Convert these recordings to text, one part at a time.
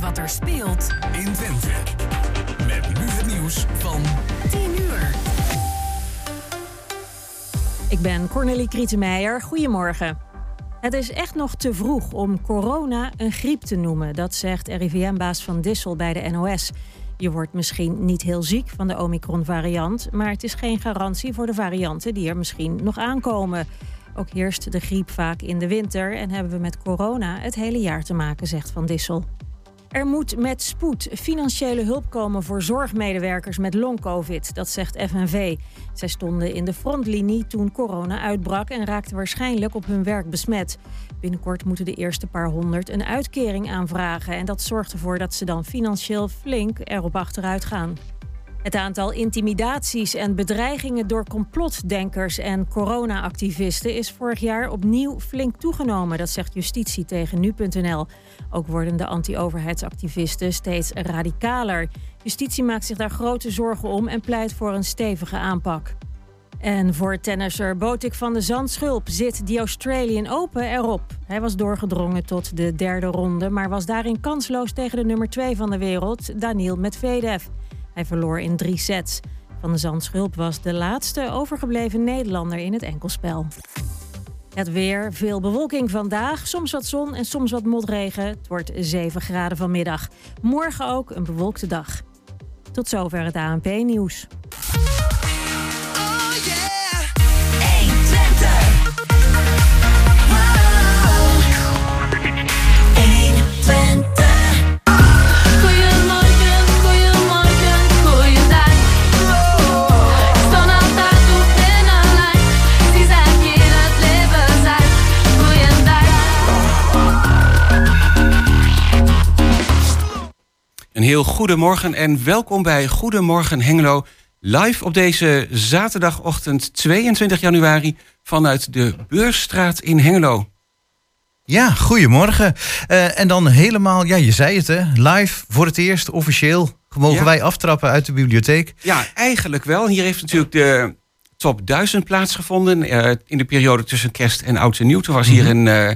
wat er speelt in Twente. Met nu het nieuws van 10 uur. Ik ben Cornelie Krietenmeijer. Goedemorgen. Het is echt nog te vroeg om corona een griep te noemen. Dat zegt RIVM-baas Van Dissel bij de NOS. Je wordt misschien niet heel ziek van de Omicron-variant, maar het is geen garantie voor de varianten die er misschien nog aankomen. Ook heerst de griep vaak in de winter en hebben we met corona het hele jaar te maken, zegt Van Dissel. Er moet met spoed financiële hulp komen voor zorgmedewerkers met long-covid, dat zegt FNV. Zij stonden in de frontlinie toen corona uitbrak en raakten waarschijnlijk op hun werk besmet. Binnenkort moeten de eerste paar honderd een uitkering aanvragen en dat zorgt ervoor dat ze dan financieel flink erop achteruit gaan. Het aantal intimidaties en bedreigingen door complotdenkers en corona-activisten is vorig jaar opnieuw flink toegenomen, dat zegt justitie tegen nu.nl. Ook worden de anti-overheidsactivisten steeds radicaler. Justitie maakt zich daar grote zorgen om en pleit voor een stevige aanpak. En voor tennisser Botik van de Zandschulp zit de Australian Open erop. Hij was doorgedrongen tot de derde ronde, maar was daarin kansloos tegen de nummer 2 van de wereld, Daniel Medvedev. Hij verloor in drie sets. Van de Zandschulp was de laatste overgebleven Nederlander in het enkelspel. Het weer, veel bewolking vandaag, soms wat zon en soms wat motregen. Het wordt 7 graden vanmiddag. Morgen ook een bewolkte dag. Tot zover het ANP-nieuws. Heel goedemorgen en welkom bij Goedemorgen Hengelo. Live op deze zaterdagochtend 22 januari vanuit de Beursstraat in Hengelo. Ja, goedemorgen. Eh, en dan helemaal, ja, je zei het hè, live voor het eerst, officieel, mogen Ja. wij aftrappen uit de bibliotheek. Ja, eigenlijk wel. Hier heeft natuurlijk de top 1000 plaatsgevonden eh, in de periode tussen kerst en oud en nieuw. Toen was hier een, eh,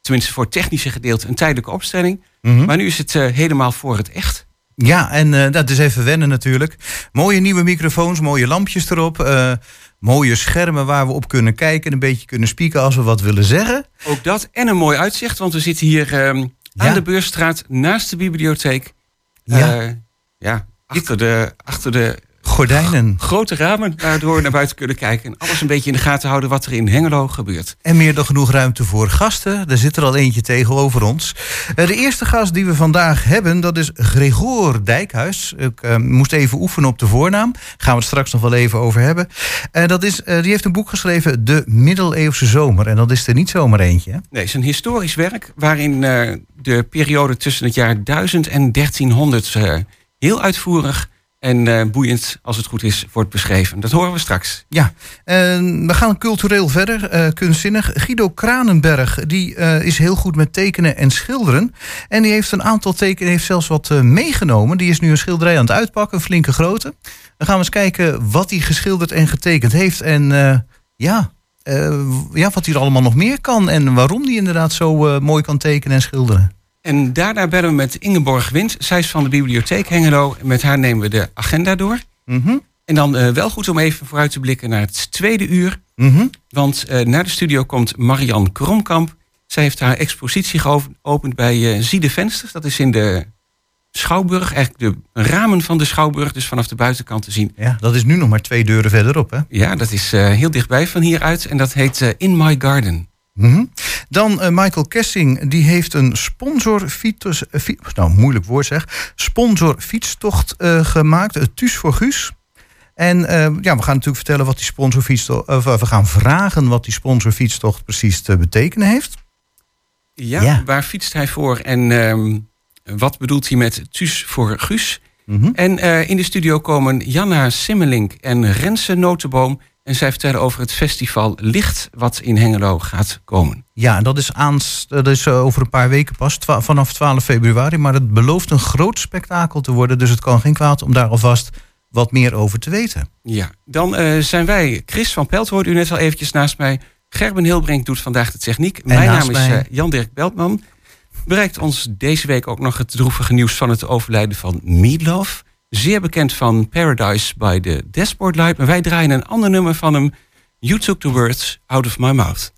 tenminste voor het technische gedeelte, een tijdelijke opstelling. Mhm. Maar nu is het helemaal voor het echt. Ja, en eh, dat is even wennen natuurlijk. Mooie nieuwe microfoons, mooie lampjes erop, eh, mooie schermen waar we op kunnen kijken en een beetje kunnen spieken als we wat willen zeggen. Ook dat en een mooi uitzicht, want we zitten hier ehm, aan Ja. de Beursstraat naast de bibliotheek. Ja. Eh, ja, achter de, achter de Gordijnen. grote ramen waardoor we naar buiten kunnen kijken. En alles een beetje in de gaten houden wat er in Hengelo gebeurt. En meer dan genoeg ruimte voor gasten. Er zit er al eentje tegenover ons. Eh, de eerste gast die we vandaag hebben, dat is Gregor Dijkhuis. Ik eh, moest even oefenen op de voornaam. Gaan we het straks nog wel even over hebben. Eh, dat is, die heeft een boek geschreven, De Middeleeuwse Zomer. En dat is er niet zomaar eentje. hè? Nee, het is een historisch werk waarin de periode tussen het jaar 1000 en 1300 eh, heel uitvoerig en eh, boeiend, als het goed is, wordt beschreven. Dat horen we straks. Ja, we gaan cultureel verder, eh, kunstzinnig. Guido Kranenberg, die eh, is heel goed met tekenen en schilderen. En die heeft een aantal tekenen, heeft zelfs wat meegenomen. Die is nu een schilderij aan het uitpakken, een flinke grote. Dan gaan we eens kijken wat hij geschilderd en getekend heeft. En ja, ja, wat hij er allemaal nog meer kan. En waarom hij inderdaad zo mooi kan tekenen en schilderen. En daarna bellen we met Ingeborg Wind. Zij is van de bibliotheek Hengelo. Met haar nemen we de agenda door. Mhm, En dan eh, wel goed om even vooruit te blikken naar het tweede uur. mhm. Want eh, naar de studio komt Marianne Kromkamp. Zij heeft haar expositie geopend bij eh Zie de Vensters. Dat is in de Schouwburg, eigenlijk de ramen van de Schouwburg. Dus vanaf de buitenkant te zien. Ja, dat is nu nog maar twee deuren verderop, hè? Ja, dat is heel dichtbij van hieruit. En dat heet In My Garden. Mhm. Dan eh, Michael Kessing, die heeft een sponsor fiets, eh, nou moeilijk woord zeg, sponsor fietstocht eh, gemaakt, het Thuis voor Guus. En ja, we gaan natuurlijk vertellen wat die sponsor fietstocht, of eh, we gaan vragen wat die sponsor fietstocht precies te betekenen heeft. Ja, Ja. waar fietst hij voor en ehm, wat bedoelt hij met Thuis voor Guus? Mhm. En in de studio komen Janna Simmelink en Renze Notenboom. En zij vertellen over het festival Licht, wat in Hengelo gaat komen. Ja, dat is, dat is eh, over een paar weken pas, vanaf 12 februari. Maar het belooft een groot spektakel te worden. Dus het kan geen kwaad om daar alvast wat meer over te weten. Ja, dan eh, zijn wij, Chris van Pelt hoorde u net al eventjes naast mij. Gerben Hilbrink doet vandaag de techniek. En Mijn naam is eh, Jan-Dirk Beltman. Bereikt ons deze week ook nog het droevige nieuws van het overlijden van Meatloaf. Zeer bekend van Paradise by the Dashboard Light. Maar wij draaien een ander nummer van hem. You took the words out of my mouth.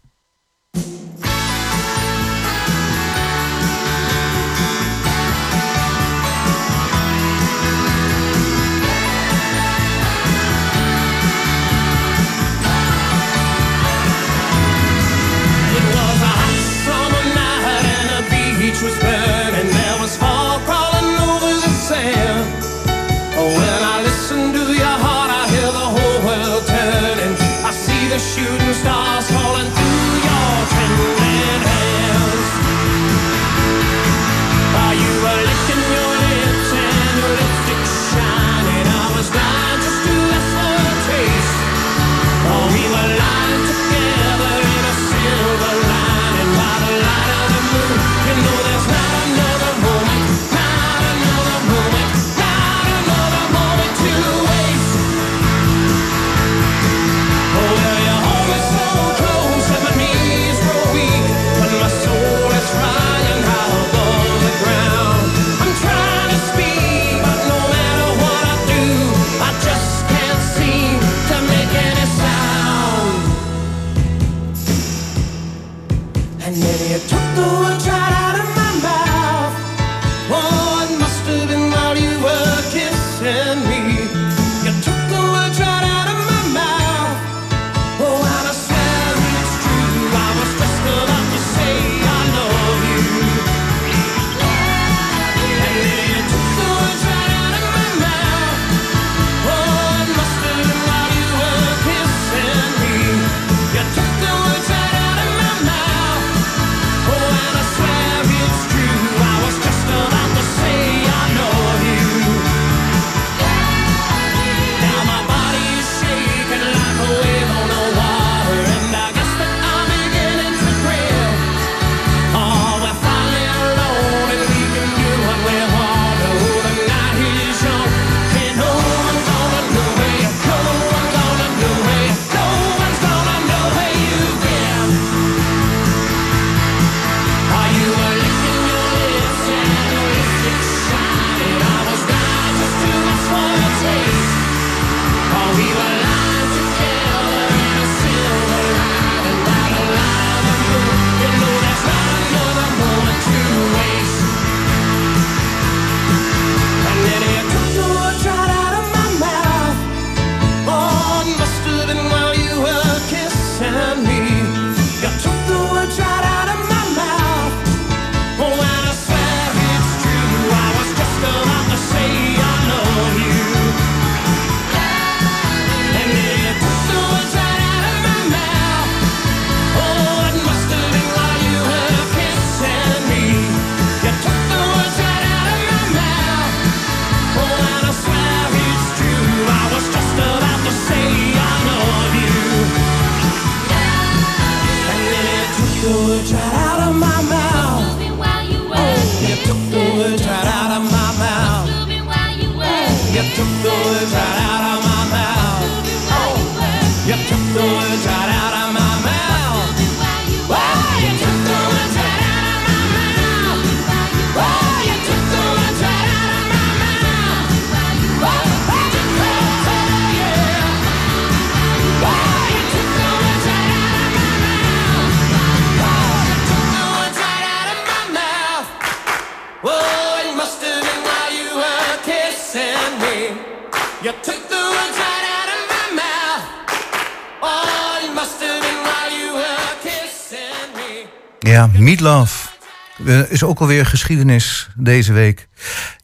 is ook alweer geschiedenis deze week.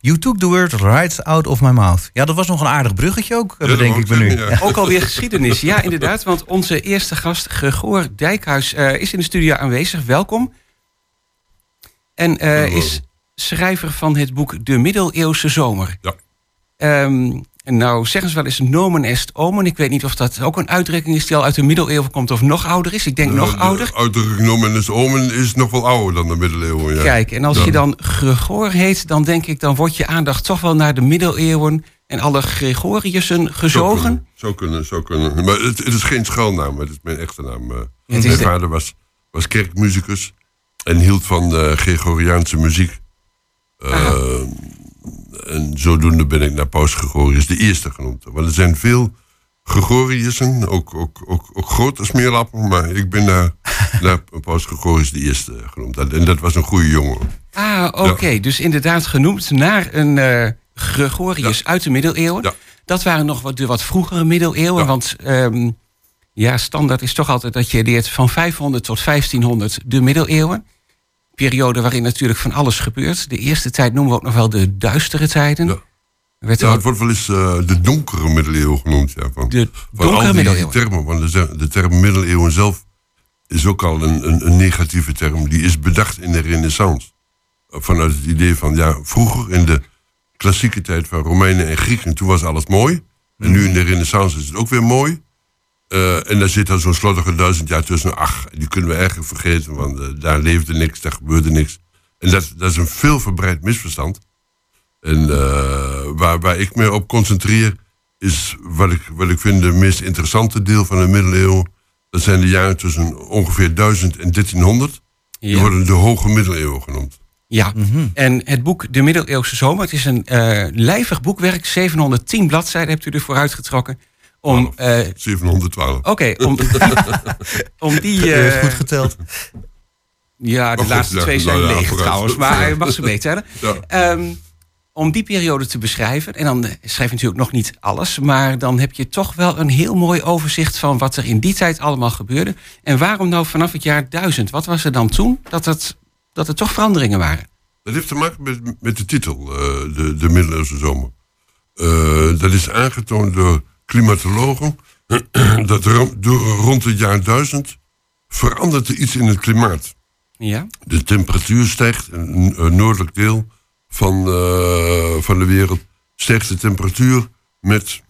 You took the word right out of my mouth. Ja, dat was nog een aardig bruggetje ook, ja, ik me nu. Ook alweer geschiedenis, ja inderdaad. Want onze eerste gast, Gregor Dijkhuis, eh, is in de studio aanwezig. Welkom. En uh, is schrijver van het boek De Middeleeuwse Zomer. Ja. Ehm, nou zeggen ze wel eens nomen est oh omen. Ik weet niet of dat ook een uitdrukking is die al uit de middeleeuwen komt of nog ouder is. Ik denk nog de ouder. uitdrukking nomen est oh omen is nog wel ouder dan de middeleeuwen. Ja. Kijk, en als je dan Gregor heet, dan denk ik, dan wordt je aandacht toch wel naar de middeleeuwen en alle Gregoriussen gezogen. Zo kunnen, zo kunnen. Maar het, het, is geen schuilnaam, het is mijn echte naam. Eh. Mijn vader was, was kerkmuzikus en hield van de Gregoriaanse muziek. Uh, en zodoende ben ik naar Paus Gregorius de eerste genoemd. Want er zijn veel Gregoriussen, ook, ook, ook, ook grote smeerlappen. Maar ik ben naar, naar Paus Gregorius de eerste genoemd. En, dat was een goede jongen. Ah, oké. Dus inderdaad genoemd naar een eh, Gregorius uit de middeleeuwen. Ja. Dat waren nog wat, de wat vroegere middeleeuwen. Want ehm, ja, standaard is toch altijd dat je leert van 500 tot 1500 de middeleeuwen. Periode waarin natuurlijk van alles gebeurt. De eerste tijd noemen we ook nog wel de duistere tijden. Ja. Er werd er Ja, het wordt wel eens eh, de donkere middeleeuwen genoemd. Ja, van, de donkere die middeleeuwen. termen. Want de, de term middeleeuwen zelf is ook al een, een, een negatieve term. Die is bedacht in de renaissance. Vanuit het idee van, ja, vroeger in de klassieke tijd van Romeinen en Grieken, toen was alles mooi. En nu in de renaissance is het ook weer mooi. Eh, en daar zit dan zo'n slottige duizend jaar tussen. Ach, die kunnen we eigenlijk vergeten, want eh, daar leefde niks, daar gebeurde niks. En dat, dat is een veel verbreid misverstand. En eh, waar, waar ik me op concentreer, is wat ik, wat ik vind de meest interessante deel van de middeleeuwen. Dat zijn de jaren tussen ongeveer 1000 en 1300. Die Ja. worden de hoge middeleeuwen genoemd. Ja, en het boek De Middeleeuwse Zomer, het is een eh, lijvig boekwerk, 710 bladzijden hebt u er vooruit getrokken. Om, eh, 712. Oké, om, om die... U heeft eh, goed geteld. ja, de goed, laatste ja, twee zijn nou ja, leeg trouwens, maar je mag ze meetellen. Ja. Ehm, om die periode te beschrijven, en dan eh, schrijf je natuurlijk nog niet alles, maar dan heb je toch wel een heel mooi overzicht van wat er in die tijd allemaal gebeurde. En waarom nou vanaf het jaar 1000? Wat was er dan toen dat, het, dat er toch veranderingen waren? Dat heeft te maken met, met de titel, eh, de, de middeleeuwse zomer. Eh, dat is aangetoond door klimatologen. dat rond het jaar 1000 verandert er iets in het klimaat. Ja, De temperatuur stijgt in een een noordelijk deel van, eh, van de wereld. Stijgt de temperatuur met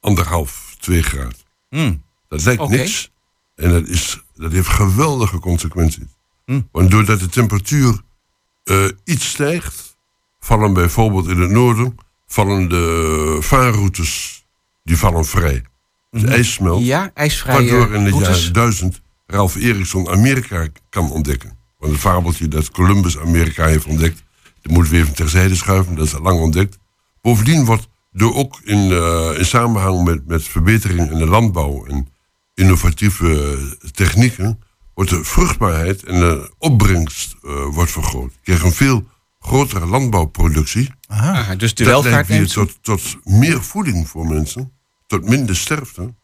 anderhalf, twee graden. Hmm. Dat lijkt niks. En dat, is, dat heeft geweldige consequenties. Hm. Want doordat de temperatuur eh, iets stijgt, vallen bijvoorbeeld in het noorden, vallen de vaarroutes, die vallen vrij. Dus ijs smelt, ja ijsvrije waardoor in het routes. jaar 1000 Ralph Eriksson Amerika kan ontdekken. Want het fabeltje dat Columbus Amerika heeft ontdekt, dat moeten we even terzijde schuiven, dat is al lang ontdekt. Bovendien wordt door ook in, eh, in samenhang met, met verbeteringen in de landbouw en innovatieve technieken, wordt de vruchtbaarheid en de opbrengst eh, wordt vergroot. Je krijgt een veel grotere landbouwproductie. Ah, dus de dat welvaart neemt tot, tot meer voeding voor mensen, tot minder sterfte,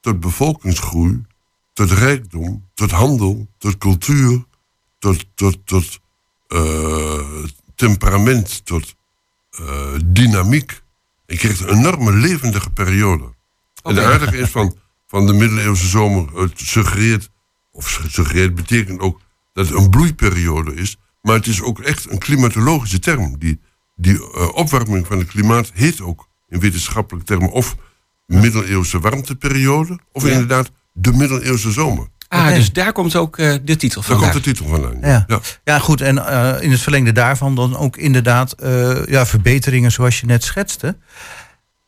tot bevolkingsgroei, tot rijkdom, tot handel, tot cultuur, tot, tot, tot eh, temperament, tot eh, dynamiek. Je krijgt een enorme levendige periode. En het aardige is van, van de middeleeuwse zomer, het suggereert, of suggereert betekent ook dat het een bloeiperiode is. Maar het is ook echt een klimatologische term. Die, die eh, opwarming van het klimaat heet ook in wetenschappelijke termen of middeleeuwse warmteperiode, of inderdaad de middeleeuwse zomer. Ah, dus daar komt ook eh, de titel Daar van. komt de titel vandaan. Ja. Ja. Ja, goed. En eh, in het verlengde daarvan dan ook inderdaad eh, ja, verbeteringen zoals je net schetste.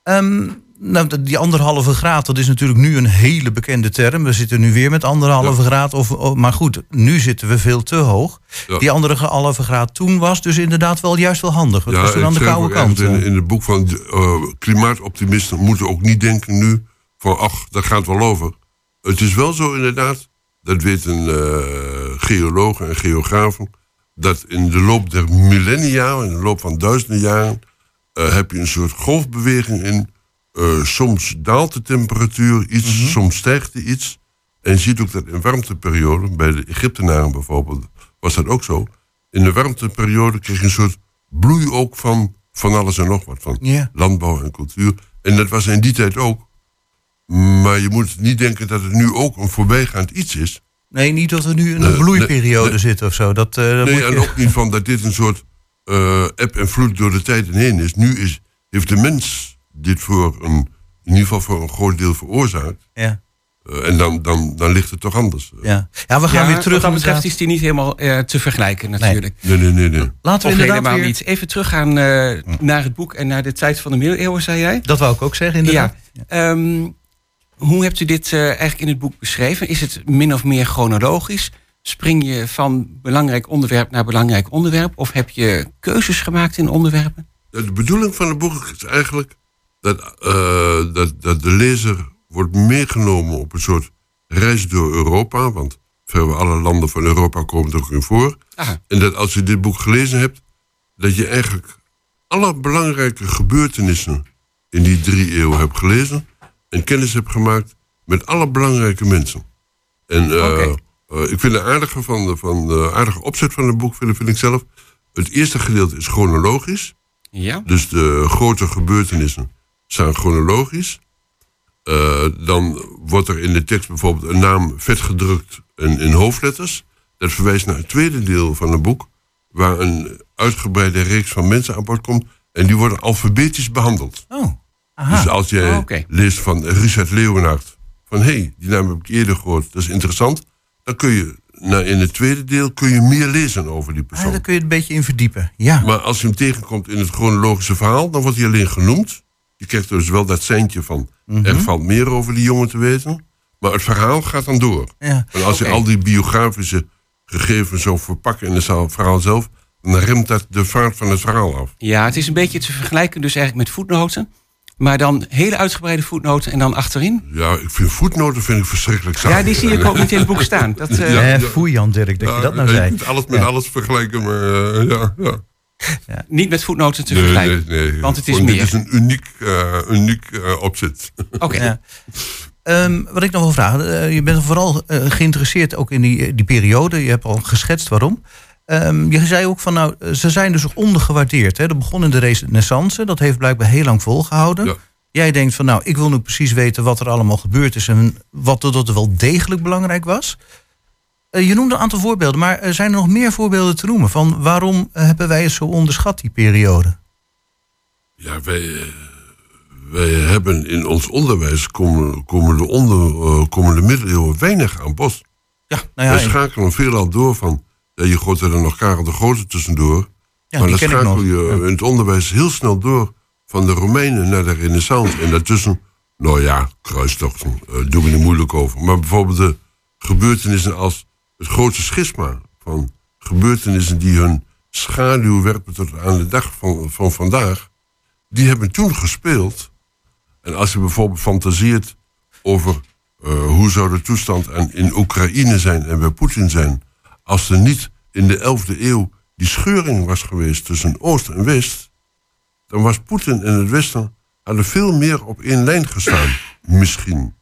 Ehm, nou, die anderhalve graad, dat is natuurlijk nu een hele bekende term. We zitten nu weer met anderhalve graad. Of, maar goed, nu zitten we veel te hoog. Ja. Die anderhalve graad toen was dus inderdaad wel juist wel handig. Dat was toen aan de koude kant. In, in het boek van eh, klimaatoptimisten moeten ook niet denken nu van ach, dat gaat wel over. Het is wel zo inderdaad, dat weten eh, geologen en geografen, dat in de loop der millennia, in de loop van duizenden jaren, eh, heb je een soort golfbeweging in. Eh, soms daalt de temperatuur iets, soms stijgt die iets. En je ziet ook dat in warmteperioden, bij de Egyptenaren bijvoorbeeld, was dat ook zo. In de warmteperiode kreeg je een soort bloei ook van van alles en nog wat. Van landbouw en cultuur. En dat was in die tijd ook. Maar je moet niet denken dat het nu ook een voorbijgaand iets is. Nee, niet dat we nu in een bloeiperiode nee, zitten of zo. Dat, eh, dat Nee, moet en je- ook niet van dat dit een soort eh eb en vloed door de tijd heen is. Nu is, heeft de mens dit voor een, in ieder geval voor een groot deel veroorzaakt. ja, Eh, en dan, dan, dan ligt het toch anders. ja. ja, we gaan Ja, weer terug. wat dat betreft is die niet helemaal eh, te vergelijken natuurlijk. Nee, nee, nee, nee. Laten we Of inderdaad helemaal weer... niet. Even teruggaan eh naar het boek en naar de tijd van de middeleeuwen, zei jij? Dat wou ik ook zeggen, inderdaad. Ja. Ehm, hoe hebt u dit eh, eigenlijk in het boek beschreven? Is het min of meer chronologisch? spring je van belangrijk onderwerp naar belangrijk onderwerp? Of heb je keuzes gemaakt in onderwerpen? De bedoeling van het boek is eigenlijk dat, eh, dat, dat de lezer wordt meegenomen op een soort reis door Europa. Want vrijwel alle landen van Europa komen er ook in voor. Aha. En dat als je dit boek gelezen hebt, dat je eigenlijk alle belangrijke gebeurtenissen in die drie eeuwen hebt gelezen. En kennis hebt gemaakt met alle belangrijke mensen. En eh, eh, ik vind de aardige, van de, van de aardige opzet van het boek, vind, vind ik zelf. Het eerste gedeelte is chronologisch. Ja. Dus de grote gebeurtenissen zijn chronologisch. Eh, dan wordt er in de tekst bijvoorbeeld een naam vet gedrukt in, in hoofdletters. Dat verwijst naar het tweede deel van het boek, waar een uitgebreide reeks van mensen aan bod komt. En die worden alfabetisch behandeld. Oh, aha. Dus als jij Oh, leest van Richard Leeuwenhard, van hé, hey, die naam heb ik eerder gehoord, dat is interessant. Dan kun je nou, in het tweede deel kun je meer lezen over die Ah, persoon. daar kun je het een beetje in verdiepen. Ja. Maar als je hem tegenkomt in het chronologische verhaal, dan wordt hij alleen genoemd. Je krijgt dus wel dat seintje van, Mhm. er valt meer over die jongen te weten. Maar het verhaal gaat dan door. ja. En als je al die biografische gegevens zo verpakt in het zaal- verhaal zelf, dan remt dat de vaart van het verhaal af. Ja, het is een beetje te vergelijken dus eigenlijk met voetnoten. Maar dan hele uitgebreide voetnoten en dan achterin. Ja, ik vind voetnoten vind ik verschrikkelijk saai. Ja, die zie ik ook niet in het boek staan. Dat, eh, Ja. Eh, foei Jan Dirk dat je dat nou je zei. kunt alles met Ja. alles vergelijken, maar eh, ja, ja. Niet met voetnoten te Nee, vergelijken. nee, nee. Want het is Gewoon, meer. Dit is een uniek, eh, uniek eh, opzet. Oké. Ja. Ehm, wat ik nog wil vragen, eh, je bent vooral geïnteresseerd ook in die, die periode. Je hebt al geschetst waarom. Ehm, je zei ook van, nou, ze zijn dus ondergewaardeerd. Hè? Dat begon in de renaissance, dat heeft blijkbaar heel lang volgehouden. Ja. Jij denkt van, nou, ik wil nu precies weten wat er allemaal gebeurd is... en wat er dat er wel degelijk belangrijk was. Eh, je noemde een aantal voorbeelden, maar er zijn er nog meer voorbeelden te noemen... van waarom eh, hebben wij het zo onderschat, die periode? Ja, wij, eh, wij hebben in ons onderwijs komen, komen, de, onder, eh, komen de middeleeuwen weinig aan bod. Ja, nou ja, wij schakelen veelal door van... Ja, je gooit er dan nog Karel de Grote tussendoor. ja, maar dan schakel je in het onderwijs heel snel door... van de Romeinen naar de Renaissance. En daartussen, nou ja, kruistochten, eh doen we niet moeilijk over. Maar bijvoorbeeld de gebeurtenissen als het grote schisma... van gebeurtenissen die hun schaduw werpen tot aan de dag van, van vandaag... die hebben toen gespeeld. En als je bijvoorbeeld fantaseert over eh, hoe zou de toestand in Oekraïne zijn en bij Poetin zijn... als er niet in de 11e eeuw die scheuring was geweest tussen Oost en West... dan was Poetin en het Westen hadden veel meer op één lijn gestaan, misschien.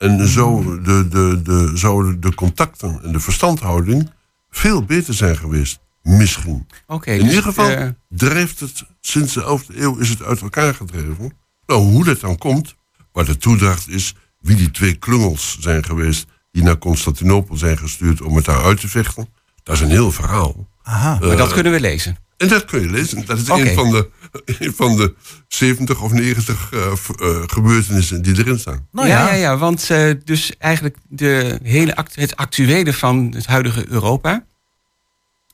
En zou de, de, de, zouden de contacten en de verstandhouding veel beter zijn geweest, misschien. In dus, ieder geval eh, drijft het, sinds de 11e eeuw is het uit elkaar gedreven. Nou, hoe dat dan komt, waar de toedracht is, wie die twee klungels zijn geweest die naar Constantinopel zijn gestuurd om het daar uit te vechten, dat is een heel verhaal. Aha. maar dat kunnen we lezen. En dat kun je lezen. Dat is Oké. een, van de, van de 70 of 90 eh, eh, gebeurtenissen die erin staan. Nou ja, ja. ja, ja, want eh, dus eigenlijk de hele act- het actuele van het huidige Europa.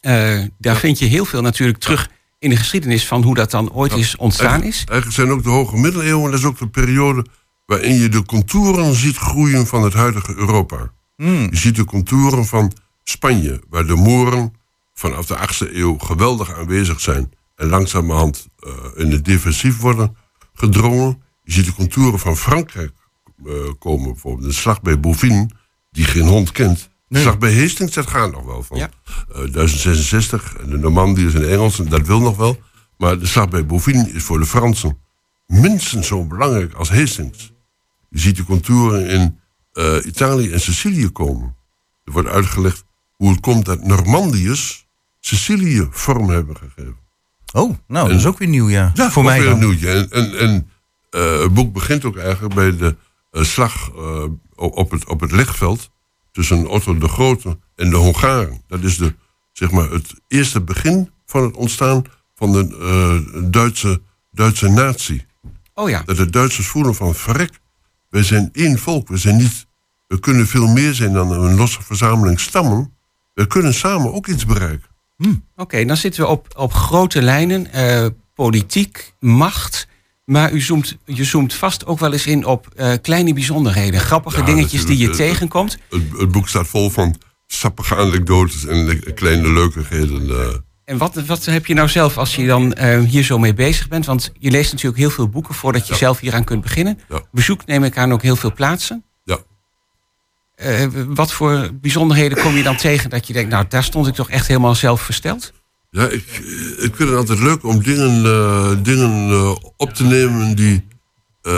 eh, daar vind je heel veel natuurlijk terug in de geschiedenis van hoe dat dan ooit is ontstaan is. Eigenlijk zijn ook de hoge middeleeuwen, dat is ook de periode waarin je de contouren ziet groeien van het huidige Europa. Hmm. Je ziet de contouren van Spanje, waar de Moren vanaf de 8e eeuw geweldig aanwezig zijn en langzamerhand eh, in het defensief worden gedrongen. Je ziet de contouren van Frankrijk eh, komen, bijvoorbeeld de slag bij Bouvines, die geen hond kent. De slag bij Hastings, dat gaat nog wel van. Ja. Eh, 1066 en de Normandiërs en de Engelsen, dat wil nog wel. Maar de slag bij Bouvines is voor de Fransen minstens zo belangrijk als Hastings. Je ziet de contouren in Italië en Sicilië komen. Er wordt uitgelegd hoe het komt dat Normandiërs Sicilië vorm hebben gegeven. Oh, nou, dat is ook weer nieuw, ja. Voor mij weer dan. een nieuwtje. En, eh, het boek begint ook eigenlijk bij de eh, slag eh, op, het, op het legveld tussen Otto de Grote en de Hongaren. Dat is de, zeg maar, het eerste begin van het ontstaan van de Duitse, Duitse natie. Oh ja, Dat de Duitsers voelen van verrek, wij zijn één volk, we zijn niet, we kunnen veel meer zijn dan een losse verzameling stammen. We kunnen samen ook iets bereiken. Oké, dan zitten we op, op grote lijnen. eh, politiek, macht. Maar u zoomt, je zoomt vast ook wel eens in op eh, kleine bijzonderheden. Grappige Ja, dingetjes die je tegenkomt. Het, het boek staat vol van sappige anekdotes en le- kleine leukigheden. eh. En wat, wat heb je nou zelf als je dan hier zo mee bezig bent? Want je leest natuurlijk heel veel boeken voordat je Ja. zelf hieraan kunt beginnen. Ja. Bezoek neem ik aan ook heel veel plaatsen. Eh, wat voor bijzonderheden kom je dan tegen dat je denkt, nou daar stond ik toch echt helemaal zelf versteld? Ja, ik, ik vind het altijd leuk om dingen, eh, dingen eh, op te nemen die eh,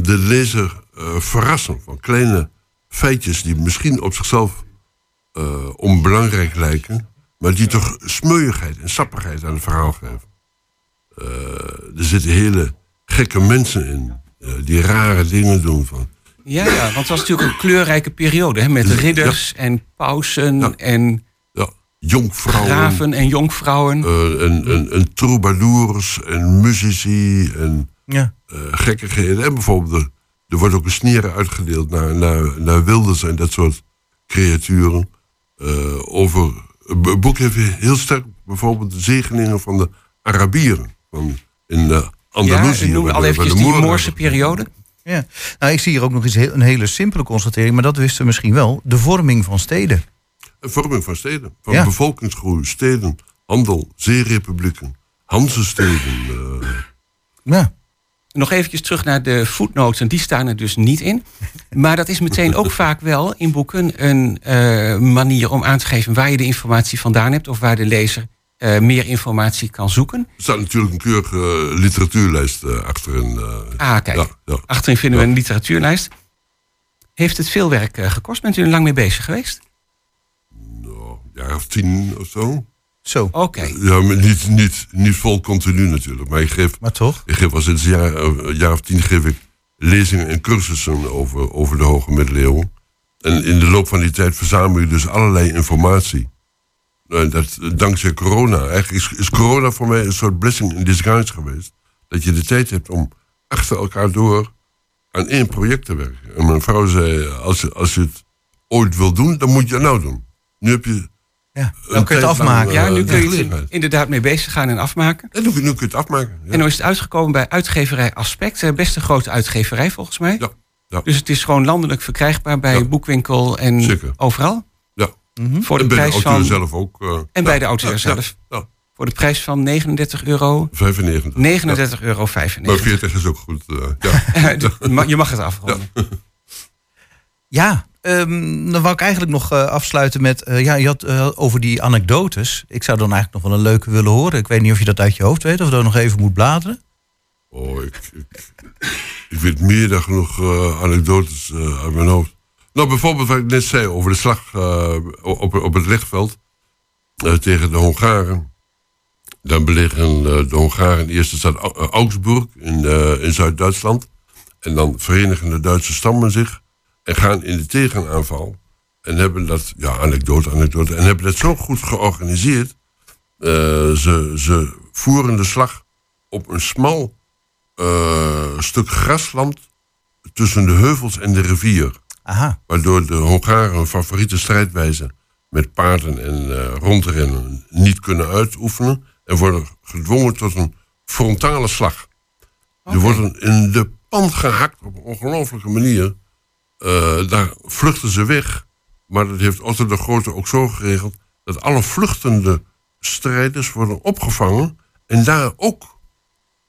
de lezer eh, verrassen. Van kleine feitjes die misschien op zichzelf eh, onbelangrijk lijken, maar die toch smeuigheid en sappigheid aan het verhaal geven. Eh, er zitten hele gekke mensen in, eh, die rare dingen doen. Van, Ja, ja, want het was natuurlijk een kleurrijke periode hè, met ridders en pausen Ja. en ja, jonkvrouwen. graven en jonkvrouwen. eh, en, en, en troubadours en muzici en Ja. eh, gekkigheden. En bijvoorbeeld, er, er wordt ook een sneren uitgedeeld naar, naar, naar wilders en dat soort creaturen. Eh, over, het boek heeft heel sterk bijvoorbeeld de zegeningen van de Arabieren. Van in uh, ja, Andalusië. ik noem al eventjes de die Moorse periode. Ja. Nou, ik zie hier ook nog eens heel, een hele simpele constatering, maar dat wisten we misschien wel. De vorming van steden. Een vorming van steden. Van Ja. bevolkingsgroei, steden, handel, zeerepublieken, Hansesteden. eh Ja. Nog eventjes terug naar de footnotes, en die staan er dus niet in. Maar dat is meteen ook vaak wel in boeken een eh, manier om aan te geven waar je de informatie vandaan hebt of waar de lezer eh, meer informatie kan zoeken. er staat natuurlijk een keurige literatuurlijst eh, achterin. eh. Ah, kijk, Ja, ja. achterin vinden we een literatuurlijst. Heeft het veel werk gekost? Bent u er lang mee bezig geweest? Nou, een jaar of tien of zo. Zo. Oké. Ja, maar niet, niet, niet vol continu natuurlijk. Maar ik geef, Maar toch? ik geef al sinds een jaar, een jaar of tien geef ik lezingen en cursussen over, over de hoge middeleeuwen. En in de loop van die tijd verzamel je dus allerlei informatie. Nou, dat, eh, dankzij corona. Eigenlijk is, is corona voor mij een soort blessing in disguise geweest. Dat je de tijd hebt om achter elkaar door aan één project te werken. En mijn vrouw zei, als, je- als je het ooit wil doen, dan moet je het nou doen. Nu heb je Ja. Dan kun je het afmaken. Ja, eh, nu kun je gelegenheid. inderdaad mee bezig gaan en afmaken. En nu, nu kun je het afmaken. Ja. En nu is het uitgekomen bij uitgeverij Aspect. eh, Best een grote uitgeverij volgens mij. Ja, ja. Dus het is gewoon landelijk verkrijgbaar bij Ja. boekwinkel en Zeker. overal. Ja. Voor de En bij de prijs auteur van, zelf ook. eh, en ja, bij de auteur ja, zelf. Ja, ja, Voor de prijs van 39 euro. 95. 39 euro Maar 95. 40 is ook goed. eh, ja. Ma- Je mag het afronden. Ja, ehm, dan wou ik eigenlijk nog eh, afsluiten met... eh, ja, je had over die anekdotes. Ik zou dan eigenlijk nog wel een leuke willen horen. Ik weet niet of je dat uit je hoofd weet of dat je nog even moet bladeren. Oh, ik, ik, ik weet meer dan genoeg eh, anekdotes eh, uit mijn hoofd. Nou, bijvoorbeeld wat ik net zei over de slag eh, op, op het lichtveld eh, tegen de Hongaren. Dan beleggen eh, de Hongaren eerst de stad Au- Augsburg in, in Zuid-Duitsland. En dan verenigen de Duitse stammen zich en gaan in de tegenaanval. En hebben dat, ja, anekdote, anekdote. En hebben dat zo goed georganiseerd. Ze, ze voeren de slag op een smal stuk grasland tussen de heuvels en de rivier. Aha. Waardoor de Hongaren hun favoriete strijdwijze met paarden en eh, rondrennen niet kunnen uitoefenen. En worden gedwongen tot een frontale slag. Die worden in de pan gehakt op een ongelofelijke manier. Eh, daar vluchten ze weg. Maar dat heeft Otto de Grote ook zo geregeld... dat alle vluchtende strijders worden opgevangen... en daar ook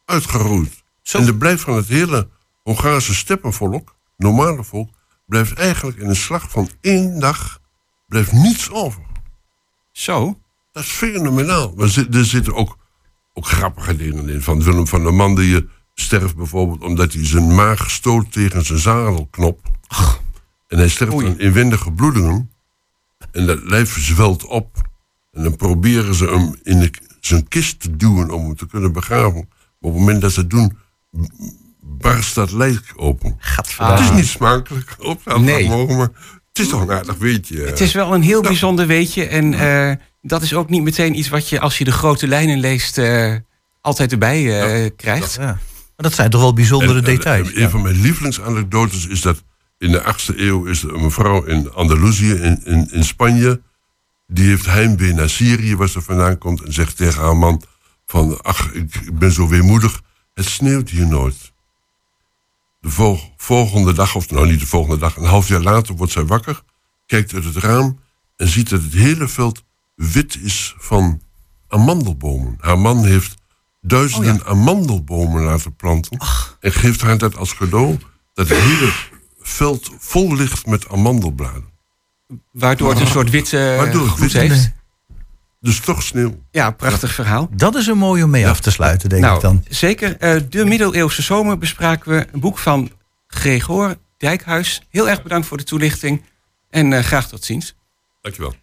uitgeroeid. Zo. En er blijft van het hele Hongaarse steppenvolk, normale volk... blijft eigenlijk in een slag van één dag blijft niets over. Zo. Dat is fenomenaal. Maar er zitten ook, ook grappige dingen in. Van Willem van der Man die je sterft bijvoorbeeld... omdat hij zijn maag stoot tegen zijn zadelknop. En hij sterft Oei. aan inwendige bloedingen. En dat lijf zwelt op. En dan proberen ze hem in de, zijn kist te duwen om hem te kunnen begraven. Maar op het moment dat ze het doen, barst dat lijk open. Het is niet smakelijk, op. Nee. mogen, maar het is toch een aardig weetje. Het is wel een heel bijzonder weetje. En eh, dat is ook niet meteen iets wat je als je de grote lijnen leest... eh, altijd erbij eh, krijgt. Ja. Maar dat zijn toch wel bijzondere En, en, details. en een van mijn lievelingsanekdotes is dat in de 8e eeuw is er een mevrouw in Andalusië, in, in, in Spanje. Die heeft heimwee naar Syrië, waar ze vandaan komt. En zegt tegen haar man van, ach, ik, ik ben zo weemoedig. Het sneeuwt hier nooit. De vol- volgende dag, of nou niet de volgende dag, een half jaar later wordt zij wakker. Kijkt uit het raam en ziet dat het hele veld wit is van amandelbomen. Haar man heeft duizenden Oh amandelbomen laten planten en geeft haar dat als cadeau dat het hele veld vol ligt met amandelbladen. Waardoor het een soort witte Waardoor het wit heeft. Dus toch sneeuw. Ja, prachtig verhaal. Dat is een mooie om mee af te sluiten, denk ik Nou, dan. zeker. eh, de middeleeuwse zomer bespraken we een boek van Gregor Dijkhuis. Heel erg bedankt voor de toelichting en eh, graag tot ziens. Dankjewel.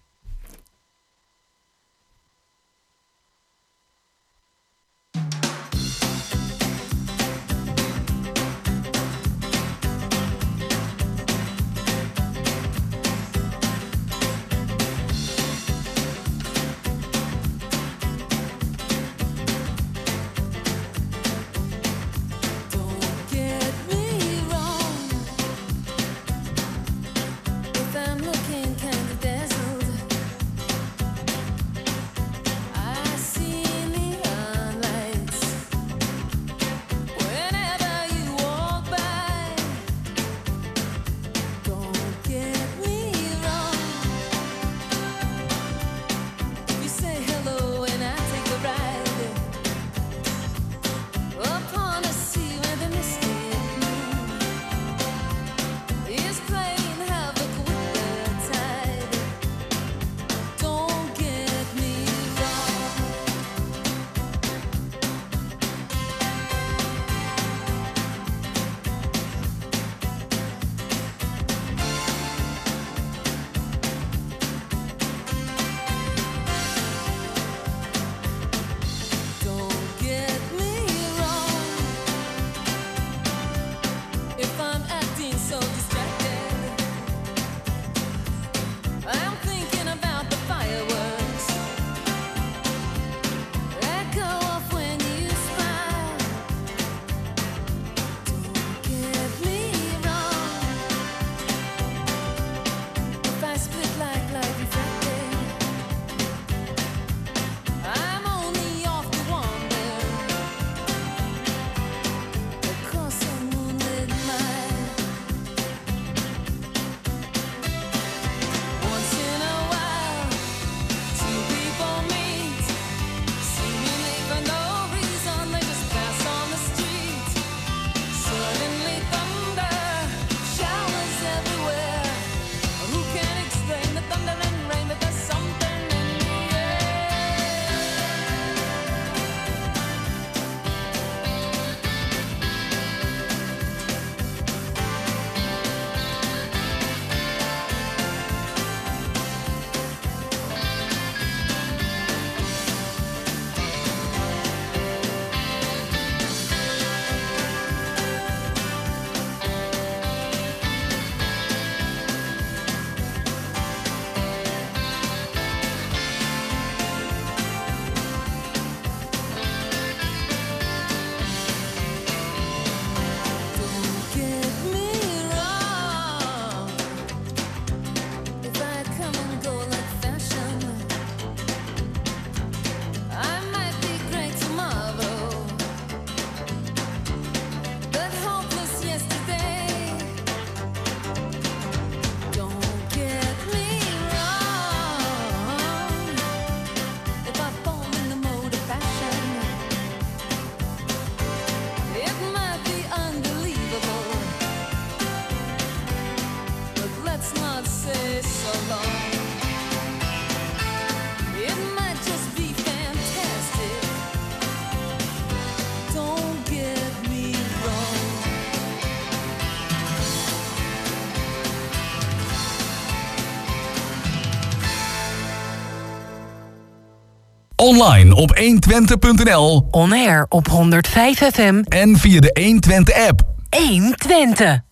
Online op 120.nl On air op 105 FM. en via de 120 app. 120.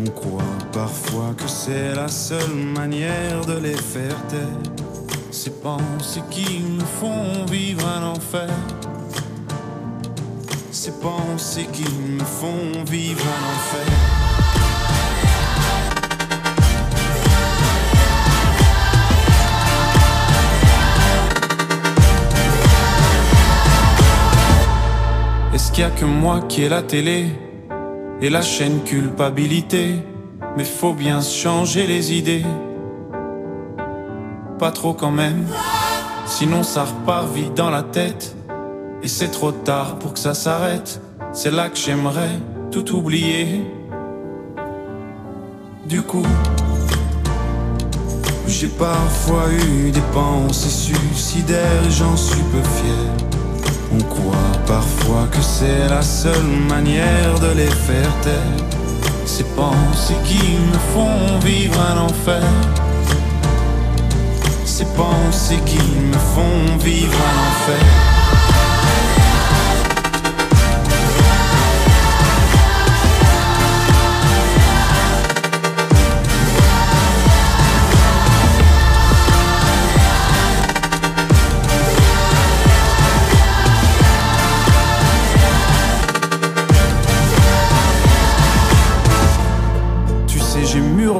On croit parfois que c'est la seule manière de les faire taire. Ces pensées qui me font vivre un enfer. Ces pensées qui me font vivre un enfer. Est-ce qu'il y a que moi qui ai la télé? Et la chaîne culpabilité Mais faut bien changer les idées. Pas trop quand même, sinon ça repart vite dans la tête. Et c'est trop tard pour que ça s'arrête. C'est là que j'aimerais tout oublier. Du coup, j'ai parfois eu des pensées suicidaires j'en suis peu fier. On croit parfois que c'est la seule manière de les faire taire. Ces pensées qui me font vivre un enfer. Ces pensées qui me font vivre un enfer.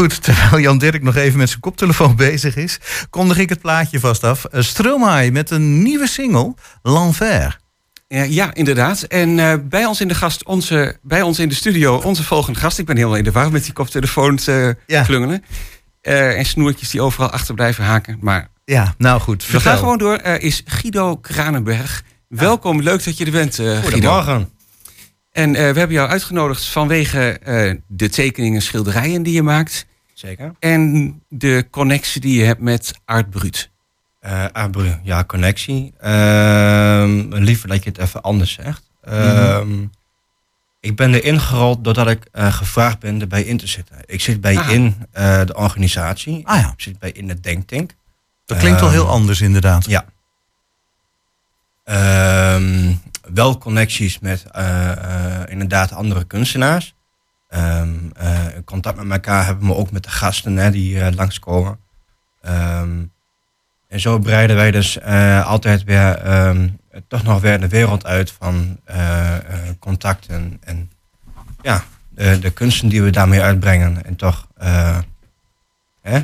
Goed, terwijl Jan Dirk nog even met zijn koptelefoon bezig is, kondig ik het plaatje vast af. Uh, Stromae met een nieuwe single, L'Enfer. Ja, ja, inderdaad. En eh, bij ons in de gast, onze, bij ons in de studio, onze volgende gast. Ik ben helemaal in de war met die koptelefoons eh Ja. klungelen. Eh, en snoertjes die overal achter blijven haken. Maar Ja, nou goed. we gaan gewoon door. Eh, is Guido Kranenberg. Welkom, leuk dat je er bent, eh, Guido. Goedemorgen. En eh, we hebben jou uitgenodigd vanwege eh, de tekeningen en schilderijen die je maakt. Zeker. En de connectie die je hebt met Art Brut. Eh Abru, ja, connectie. Ehm, liever dat je het even anders zegt. Ehm, Ik ben erin gerold doordat ik eh, gevraagd ben erbij in te zitten. Ik zit bij Ah. in eh, de organisatie. Ah ja. Ik zit bij in de denktank. Dat klinkt wel Ehm, heel anders inderdaad. Ja. Ehm, wel connecties met inderdaad andere kunstenaars. Ehm, eh, contact met elkaar hebben we ook met de gasten hè, die eh, langskomen. Ehm, en zo breiden wij dus eh, altijd weer ehm, toch nog weer de wereld uit van eh, eh, contacten en ja, de, de kunsten die we daarmee uitbrengen. En toch, eh, hè?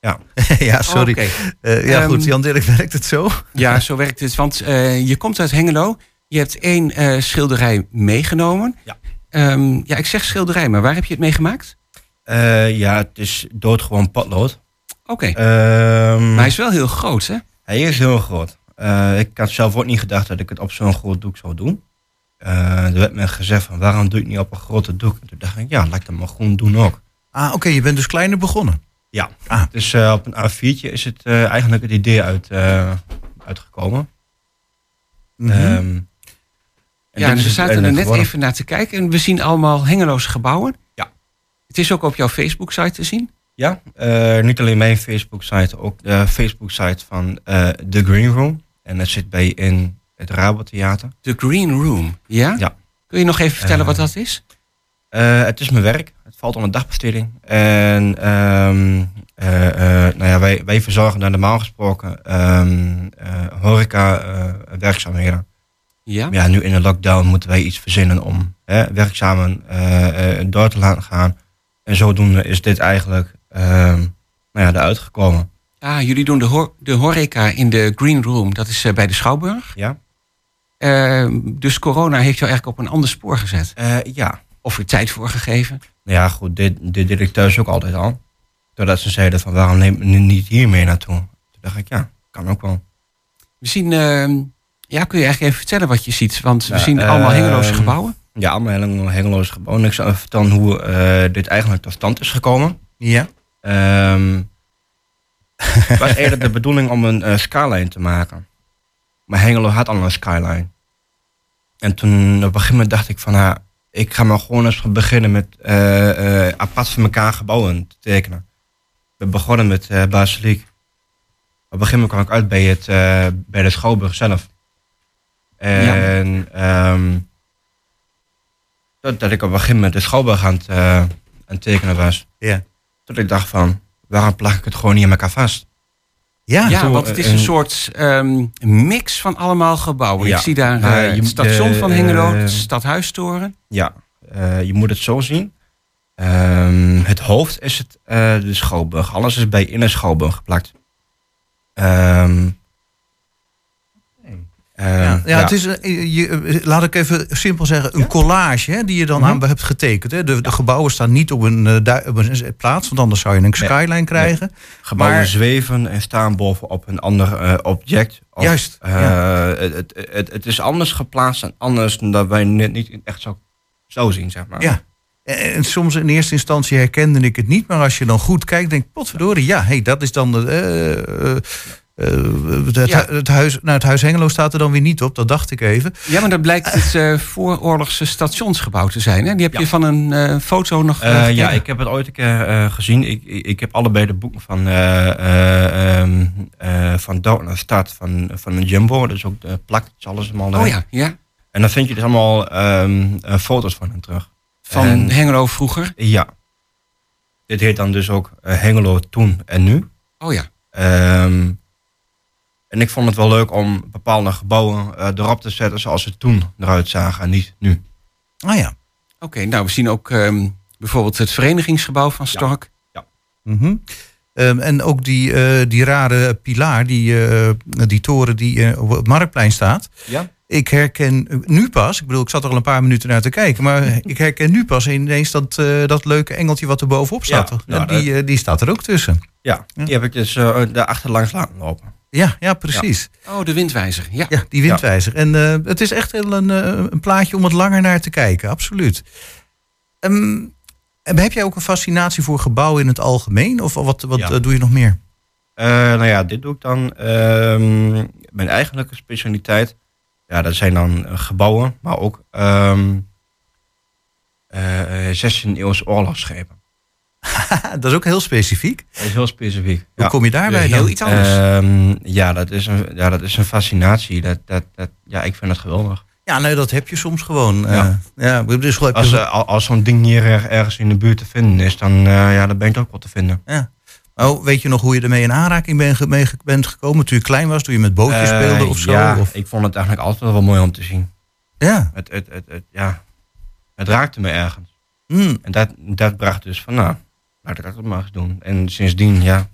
Ja. ja, sorry. Eh, ja, goed. Jan Dirk, werkt het zo? Ja, zo werkt het. Want eh, je komt uit Hengelo. Je hebt één eh, schilderij meegenomen. Ja. Ehm, ja, ik zeg schilderij, maar waar heb je het mee gemaakt? Eh, ja, het is doodgewoon potlood. Oké. Ehm, Maar hij is wel heel groot, hè? Hij is heel groot. Eh, ik had zelf ook niet gedacht dat ik het op zo'n groot doek zou doen. Eh, er werd me gezegd van waarom doe je het niet op een grote doek? En toen dacht ik, ja, laat ik dat maar gewoon doen ook. Ah, oké. je bent dus kleiner begonnen. Ja, Ah. dus eh, op een A4'tje is het eh, eigenlijk het idee uit, eh, uitgekomen. En Ja, dus we zaten er net geworden. even naar te kijken. En we zien allemaal Hengeloze gebouwen. Ja. Het is ook op jouw Facebook-site te zien. Ja, eh, niet alleen mijn Facebook-site, ook de Facebook-site van eh The Green Room. En dat zit bij in het Rabotheater. The Green Room. Ja? Ja. Kun je nog even vertellen Eh, wat dat is? Het is mijn werk. Het valt onder dagbesteding. En ehm, eh, eh, nou ja, wij, wij verzorgen daar normaal gesproken ehm eh, horeca eh, werkzaamheden. Ja. Maar ja, nu in de lockdown moeten wij iets verzinnen om hè, werkzamen eh, eh, door te laten gaan. en zodoende is dit eigenlijk ehm, nou ja, eruit gekomen. Ah, jullie doen de, de horeca in de Green Room. Dat is eh, bij de Schouwburg. Ja? Dus corona heeft jou eigenlijk op een ander spoor gezet. Ja. Of er tijd voor gegeven. Nou ja, goed, dit, dit deed ik thuis ook altijd al. Doordat ze zeiden van waarom neem je nu niet hier mee naartoe? Toen dacht ik, ja, kan ook wel. We zien, ehm, ja, kun je eigenlijk even vertellen wat je ziet? Want we Ja, zien allemaal ehm, Hengeloze gebouwen. Ja, allemaal Hengelo- Hengeloze gebouwen. Ik zal even vertellen hoe eh, dit eigenlijk tot stand is gekomen. Ja. Ehm, het was eerder de bedoeling om een eh, skyline te maken. Maar Hengelo had al een skyline. En toen op een gegeven moment dacht ik van... ah, ik ga maar gewoon eens beginnen met eh, eh, apart van elkaar gebouwen te tekenen. We begonnen met eh Basiliek. Op een gegeven moment kwam ik uit bij, het, eh, bij de Schouwburg zelf. En ehm, dat, dat ik op een gegeven moment de Schouwburg aan het, eh, aan het tekenen was. Ja. Dat ik dacht van, waarom plak ik het gewoon niet aan elkaar vast? Ja, ja, want het is eh, een een- soort ehm, mix van allemaal gebouwen. Ja. Ik zie daar eh, je- het station eh, van Hengelo, eh, de stadhuistoren. Ja, eh, je moet het zo zien. Ehm, het hoofd is het, eh, de Schouwburg. Alles is bij in een Schouwburg geplakt. Ehm, ehm, Ja, ja, Het is, een- je, eh, laat ik even simpel zeggen, een collage hè, die je dan Mhm. aan hebt getekend. Hè. De, de gebouwen staan niet op een, eh, op een plaats, want anders zou je een skyline krijgen. Gebouwen Maar- zweven en staan bovenop een ander eh, object. Of, Juist, eh, het, het, het, is anders geplaatst en anders dan dat wij net niet echt zo, zo zien, zeg maar. Ja. En, soms in eerste instantie herkende ik het niet, maar als je dan goed kijkt, denk ik, potverdorie, ja, hey, dat is dan de, eh, eh, eh, het, Ja. het, huis, nou, het huis Hengelo staat er dan weer niet op, dat dacht ik even. Ja, maar dat blijkt het eh, vooroorlogse stationsgebouw te zijn. Hè? Die heb je van een eh, foto nog Eh, eh, ja, ik heb het ooit een keer eh, gezien. Ik, ik, ik heb allebei de boeken van, eh eh ehm, eh, van Dood naar Stad van, van een Jumbo. Dus ook de plakjes, alles allemaal Oh ja, ja. En dan vind je dus allemaal ehm, eh, foto's van hem terug. Van En- Hengelo vroeger. Ja. Dit heet dan dus ook eh, Hengelo toen en nu. Oh ja. Ehm, en ik vond het wel leuk om bepaalde gebouwen eh, erop te zetten zoals ze toen eruit zagen en niet nu. Ah ja. Oké, nou we zien ook ehm, bijvoorbeeld het verenigingsgebouw van Stork. Mhm. Ehm, en ook die, eh, die rare pilaar, die, eh, die toren die op het Marktplein staat. Ja. Ik herken nu pas, ik bedoel, ik zat er al een paar minuten naar te kijken, maar ik herken nu pas ineens dat, eh, dat leuke engeltje wat er bovenop staat. Ja, En nou, die, die staat er ook tussen. Ja, die heb ik dus eh daar achterlangs laten lopen. Ja, ja precies. Oh, de windwijzer. Ja. Ja, die windwijzer. En eh, het is echt heel een, eh, een plaatje om het langer naar te kijken, absoluut. Ehm, en heb jij ook een fascinatie voor gebouwen in het algemeen? Of wat, wat Ja. eh, doe je nog meer? Eh, nou ja, dit doe ik dan. ehm, mijn eigenlijke specialiteit. Ja, dat zijn dan gebouwen, maar ook ehm 16e eeuwse oorlogsschepen. dat is ook heel specifiek. Dat is heel specifiek. Hoe kom je daarbij Heel dan? iets anders. Ehm, ja, dat is een, ja, dat is een fascinatie. Dat, dat, dat, ja, ik vind het geweldig. Ja, nee, dat heb je soms gewoon. Ja. Ja, ja dus Als, eh, al- als zo'n ding hier er- ergens in de buurt te vinden is, dan, eh, ja, dan ben je het ook wel te vinden. ja. Oh, weet je nog hoe je ermee in aanraking ben, mee bent gekomen toen je klein was? Toen je met bootjes Eh, speelde of zo? Ja, Of? ik vond het eigenlijk altijd wel mooi om te zien. Ja. Het, het, het, het, ja, het raakte me ergens. Hmm. En dat, dat bracht dus van, nou, ik dat eens doen. En sindsdien, ja,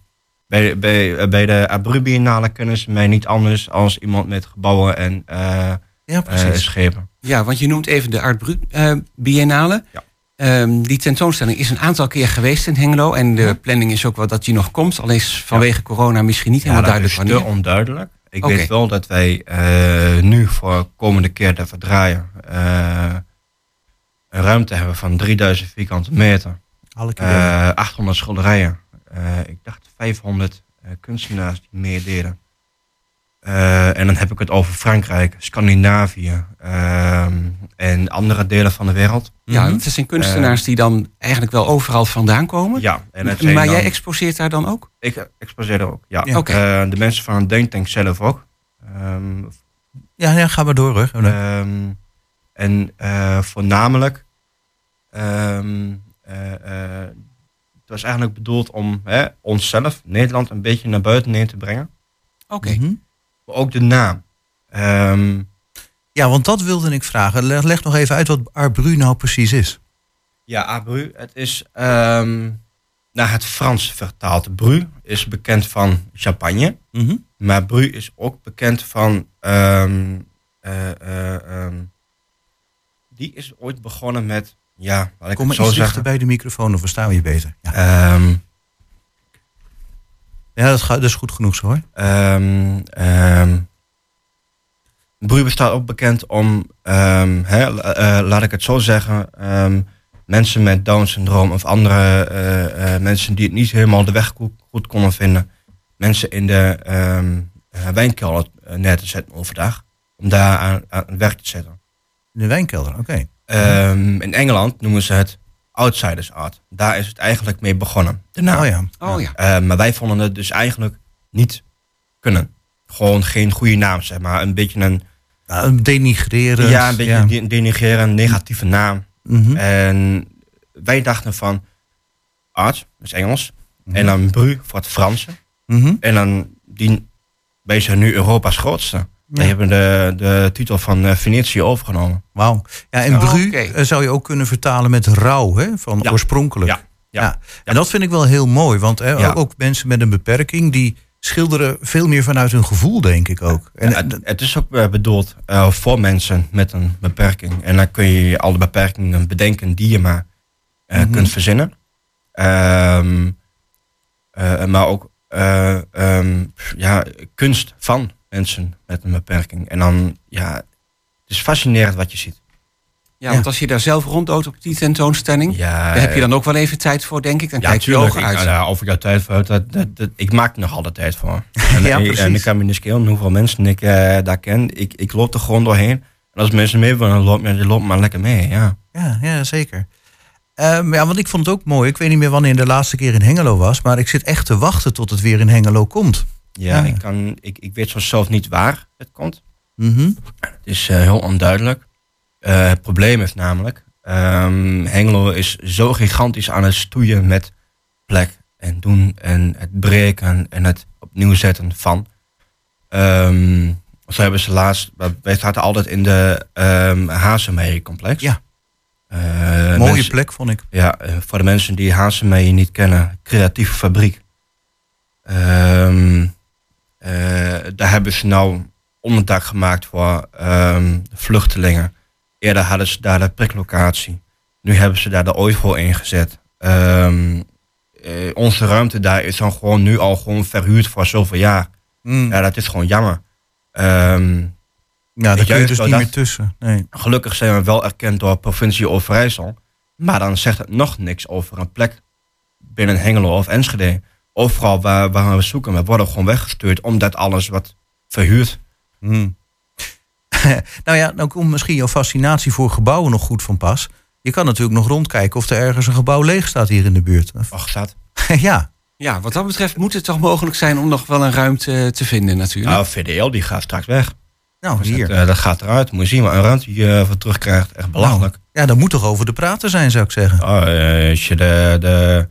bij, bij, bij de Abru Biennale kennen ze mij niet anders als iemand met gebouwen en eh, Ja, eh, precies. schepen. Ja, want je noemt even de Art Brut eh, Biennale. Ja. Ehm, die tentoonstelling is een aantal keer geweest in Hengelo. En de planning is ook wel dat die nog komt. Al is vanwege corona misschien niet Ja, helemaal dat duidelijk is te onduidelijk. Ik weet wel dat wij eh, nu voor komende keer dat we draaien eh, een ruimte hebben van 3000 vierkante meter. Alle keer. Eh 800 schilderijen. Eh, ik dacht 500 eh, kunstenaars die meededen. Eh, en dan heb ik het over Frankrijk, Scandinavië ehm, en andere delen van de wereld. Ja, Mhm. het zijn kunstenaars die dan eigenlijk wel overal vandaan komen. Ja, en het zijn maar jij dan- exposeert daar dan ook? ik exposeer er ook. Ja. Ja. Oké. Eh, de mensen van Denktank zelf ook. Ehm, ja, ja, ga maar door hoor. Ehm, en eh, voornamelijk, het was eigenlijk bedoeld om hè, onszelf, Nederland, een beetje naar buiten neer te brengen. Oké. Mhm. Maar ook de naam. Ehm, Ja, want dat wilde ik vragen. Leg, leg nog even uit wat Arbru nou precies is. Ja, abru. Het is ehm, naar het Frans vertaald. Bru is bekend van champagne. Mhm. Maar Bru is ook bekend van. ehm, eh, eh, ehm, die is ooit begonnen met. Ja, laat ik Kom maar zo iets zeggen. bij de microfoon, dan verstaan we je beter. Ja, Ehm, ja dat, gaat, dat is goed genoeg zo hoor. ehm, Bru bestaat ook bekend om. hè, eh, laat ik het zo zeggen. mensen met Down-syndroom of andere eh, eh, mensen die het niet helemaal de weg goed, goed konden vinden. Mensen in de wijnkelder neer te zetten overdag. Om daar aan, aan werk te zetten. In de wijnkelder, oké. Ehm, in Engeland noemen ze het outsiders art. Daar is het eigenlijk mee begonnen. De naam. Oh ja. Oh ja. Eh, maar wij vonden het dus eigenlijk niet kunnen. Gewoon geen goede naam, zeg maar. Een beetje een, Nou, denigrerend. ja, een beetje een de- denigreren, een negatieve naam. Mhm. En wij dachten van art, dat is Engels. Mhm. En dan bru voor het Franse. Mhm. En dan die, wij zijn nu Europa's grootste. We hebben de, de titel van eh, Venetië overgenomen. Wauw. Ja, en Oh, bru eh, zou je ook kunnen vertalen met rouw, hè? Van Ja. oorspronkelijk. Ja, ja, En dat vind ik wel heel mooi, want hè, Ja. ook mensen met een beperking die schilderen veel meer vanuit hun gevoel, denk ik ook. En, het, het is ook eh, bedoeld eh, voor mensen met een beperking. En dan kun je alle beperkingen bedenken die je maar eh, Mhm. kunt verzinnen. Ehm, eh, maar ook eh, ehm, ja, kunst van mensen met een beperking. En dan, ja, het is fascinerend wat je ziet. Ja, want als je daar zelf ronddoot op die tentoonstelling, Ja, daar heb je dan ook wel even tijd voor, denk ik. Dan ja, kijk je je ogen uit. Ik, nou, over jouw tijd voor, dat, dat, dat- ik maak er nog altijd tijd voor. En, Ja, en- precies. en ik kan me niet schelen hoeveel mensen ik eh, daar ken. Ik, ik loop er gewoon doorheen. En als mensen mee willen, dan loop, ja, die loopt maar lekker mee. Ja. ja, ja, zeker. Ehm, ja, want ik vond het ook mooi. Ik weet niet meer wanneer de laatste keer in Hengelo was, maar ik zit echt te wachten tot het weer in Hengelo komt. Ja, Ja. Ik, kan, ik, ik weet zo zelf niet waar het komt. Mhm. Het is eh, heel onduidelijk. Eh, het probleem is namelijk, ehm, Hengelo is zo gigantisch aan het stoeien met plek en doen en het breken en het opnieuw zetten van. Ehm, zo hebben ze laatst, wij zaten altijd in de um, Hazemee-complex. Ja. Eh, Mooie mensen- plek, vond ik. ja, voor de mensen die Hazemee niet kennen, creatieve fabriek. Ehm, eh, daar hebben ze nou onderdak gemaakt voor ehm, vluchtelingen. Eerder hadden ze daar de priklocatie. Nu hebben ze daar de OIVO ingezet. Eh, onze ruimte daar is dan gewoon nu al gewoon verhuurd voor zoveel jaar. Mm. Ja, dat is gewoon jammer. Ehm, Ja, daar kun je dus niet dat- meer tussen. Nee. Gelukkig zijn we wel erkend door provincie Overijssel. Maar dan zegt het nog niks over een plek binnen Hengelo of Enschede. Overal waar, waar we zoeken, we worden gewoon weggestuurd omdat alles wat verhuurd. Hmm. nou ja, dan komt misschien jouw fascinatie voor gebouwen nog goed van pas. Je kan natuurlijk nog rondkijken of er ergens een gebouw leeg staat hier in de buurt. Ach, staat. ja, Ja, wat dat betreft moet het toch mogelijk zijn om nog wel een ruimte te vinden natuurlijk. Nou, VDL die gaat straks weg. nou Dus hier. dat, eh, dat gaat eruit. Moet je zien wat een ruimte je voor terugkrijgt. Echt belachelijk. Nou, ja, daar moet toch over te praten zijn, zou ik zeggen. Oh, eh, als je de, de,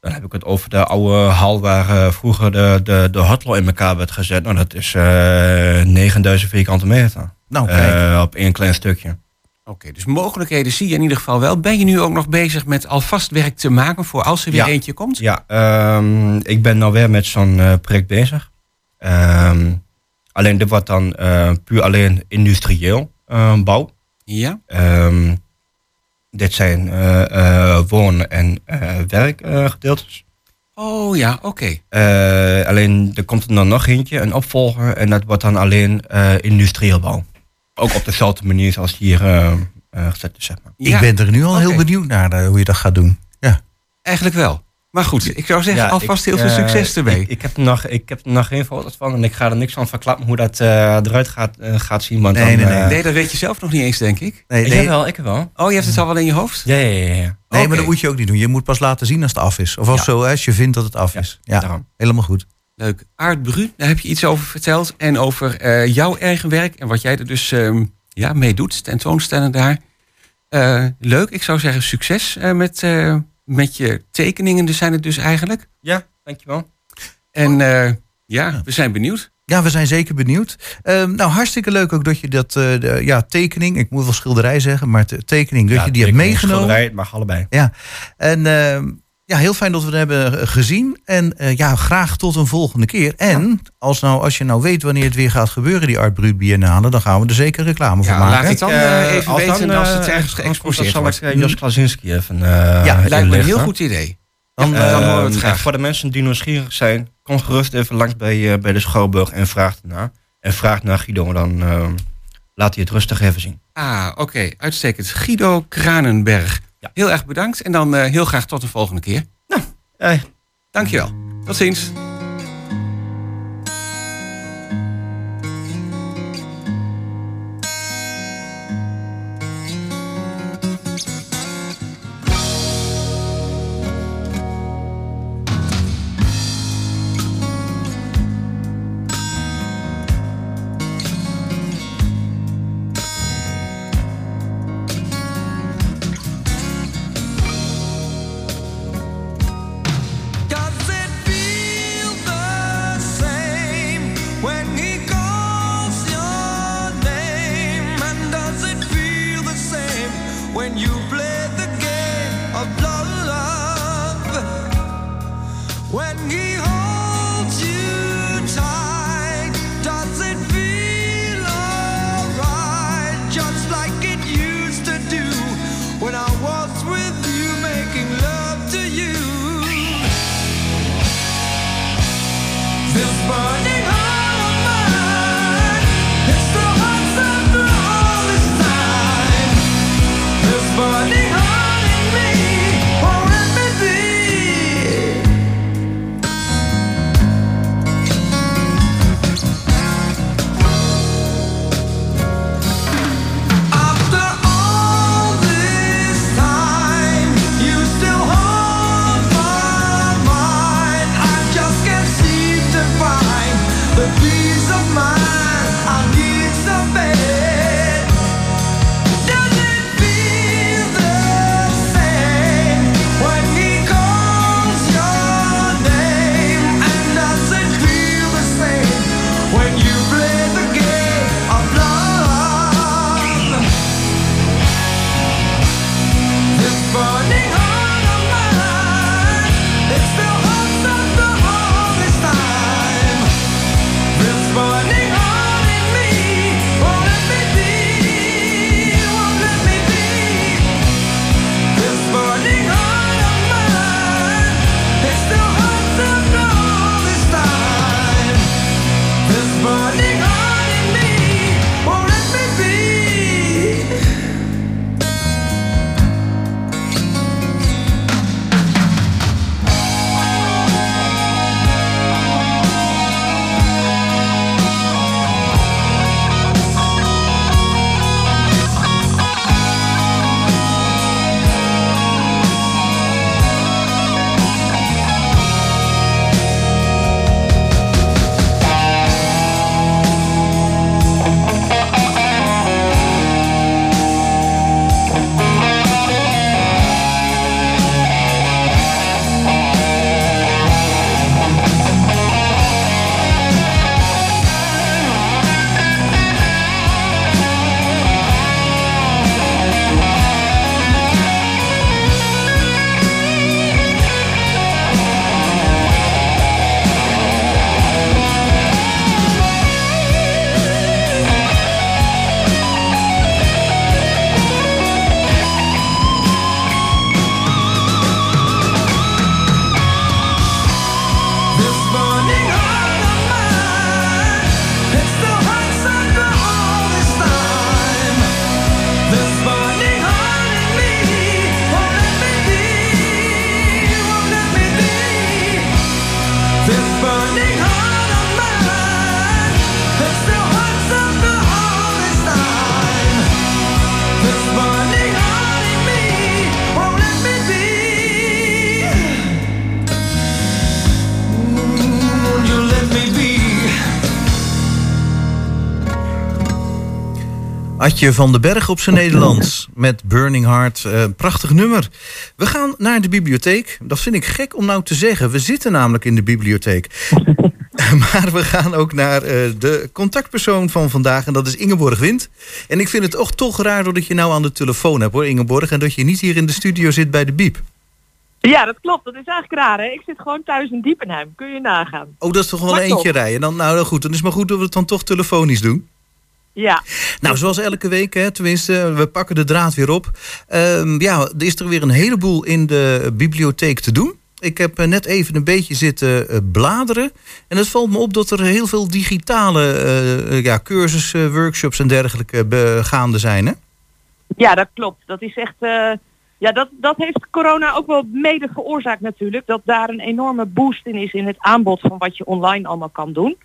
dan heb ik het over de oude hal waar eh, vroeger de, de, de hotlo in elkaar werd gezet. Nou, dat is eh 9000 vierkante meter. Nou, kijk. Eh, op één klein stukje. Oké, dus mogelijkheden zie je in ieder geval wel. Ben je nu ook nog bezig met alvast werk te maken voor als er weer Ja. eentje komt? Ja, ehm, ik ben nou weer met zo'n project bezig. Ehm, alleen dit wordt dan puur alleen industrieel bouw. Ja. Ehm, dit zijn eh, eh, woon- en eh werkgedeeltes. Oh ja, oké. Eh, alleen er komt er dan nog eentje, een opvolger. En dat wordt dan alleen eh, industrieel bouw. Ook op dezelfde manier zoals hier eh, eh, gezet is, zeg maar. Ja, Ik ben er nu al heel benieuwd naar hoe je dat gaat doen. Ja. Eigenlijk wel. Maar goed, ik zou zeggen Ja, alvast ik, heel veel eh, succes ermee. Ik, ik, heb er nog, ik heb er nog geen foto's van en ik ga er niks van verklappen hoe dat eh, eruit gaat, eh, gaat zien. Want Nee, dan, nee, nee. nee, dat weet je zelf nog niet eens, denk ik. Nee, Ik nee, heb wel, ik heb wel. Oh, je hebt het al wel in je hoofd? Ja, ja, ja. ja. nee maar dat moet je ook niet doen. Je moet pas laten zien als het af is. Of als, Ja. zo, als je vindt dat het af Ja, is. Ja, daarom. helemaal goed. Leuk. Aard Bru, daar heb je iets over verteld. En over eh, jouw eigen werk en wat jij er dus ehm, ja, mee doet. Tentoonstellen daar. Eh, leuk. Ik zou zeggen succes eh, met, eh, met je tekeningen. Dus zijn het dus eigenlijk. Ja, dankjewel. En eh, ja, we zijn benieuwd. Ja, we zijn zeker benieuwd. Ehm, nou, hartstikke leuk ook dat je dat eh, de, ja, tekening, ik moet wel schilderij zeggen, maar de tekening, dat Ja, je die hebt meegenomen. schilderij, het mag allebei. Ja, en ehm, ja, heel fijn dat we het hebben gezien. En eh, ja, graag tot een volgende keer. En als, nou, als je nou weet wanneer het weer gaat gebeuren, die Art Brut Biennale, dan gaan we er zeker reclame voor Ja, maken. laat het dan Eh, eh, even als weten dan, als eh, het ergens geëxposeerd zal wordt. ik eh, Jos Klasinski even eh Ja, lijkt me een heel goed idee. Dan, Ja, dan eh, horen we het Ehm, graag. Voor de mensen die nieuwsgierig zijn, kom gerust even langs bij, eh, bij de Schouwburg en vraag ernaar. En vraag naar Guido, dan ehm, laat hij het rustig even zien. Ah, oké. Uitstekend. Guido Kranenberg. Ja. Heel erg bedankt. En dan eh, heel graag tot de volgende keer. Eh, Dankjewel. Tot ziens. Van den Berg op zijn Nederlands met Burning Heart. Eh, prachtig nummer. We gaan naar de bibliotheek. Dat vind ik gek om nou te zeggen. We zitten namelijk in de bibliotheek. maar we gaan ook naar eh, de contactpersoon van vandaag. En dat is Ingeborg Wind. En ik vind het ook toch raar dat je nou aan de telefoon hebt hoor, Ingeborg. En dat je niet hier in de studio zit bij de Biep. Ja, dat klopt. Dat is eigenlijk raar, hè? Ik zit gewoon thuis in Diepenheim. Kun je nagaan. Oh, dat is toch wel Maar eentje toch. rijden. Dan, nou, dan goed, dan is het maar goed dat we het dan toch telefonisch doen. Ja. Nou, zoals elke week, hè, tenminste, we pakken de draad weer op. Ehm, ja, er is er weer een heleboel in de bibliotheek te doen. Ik heb eh, net even een beetje zitten eh, bladeren. En het valt me op dat er heel veel digitale eh, ja, cursussen, workshops en dergelijke gaande zijn. Hè? Ja, dat klopt. Dat is echt. ja, dat, dat heeft corona ook wel mede veroorzaakt natuurlijk. Dat daar een enorme boost in is in het aanbod van wat je online allemaal kan doen.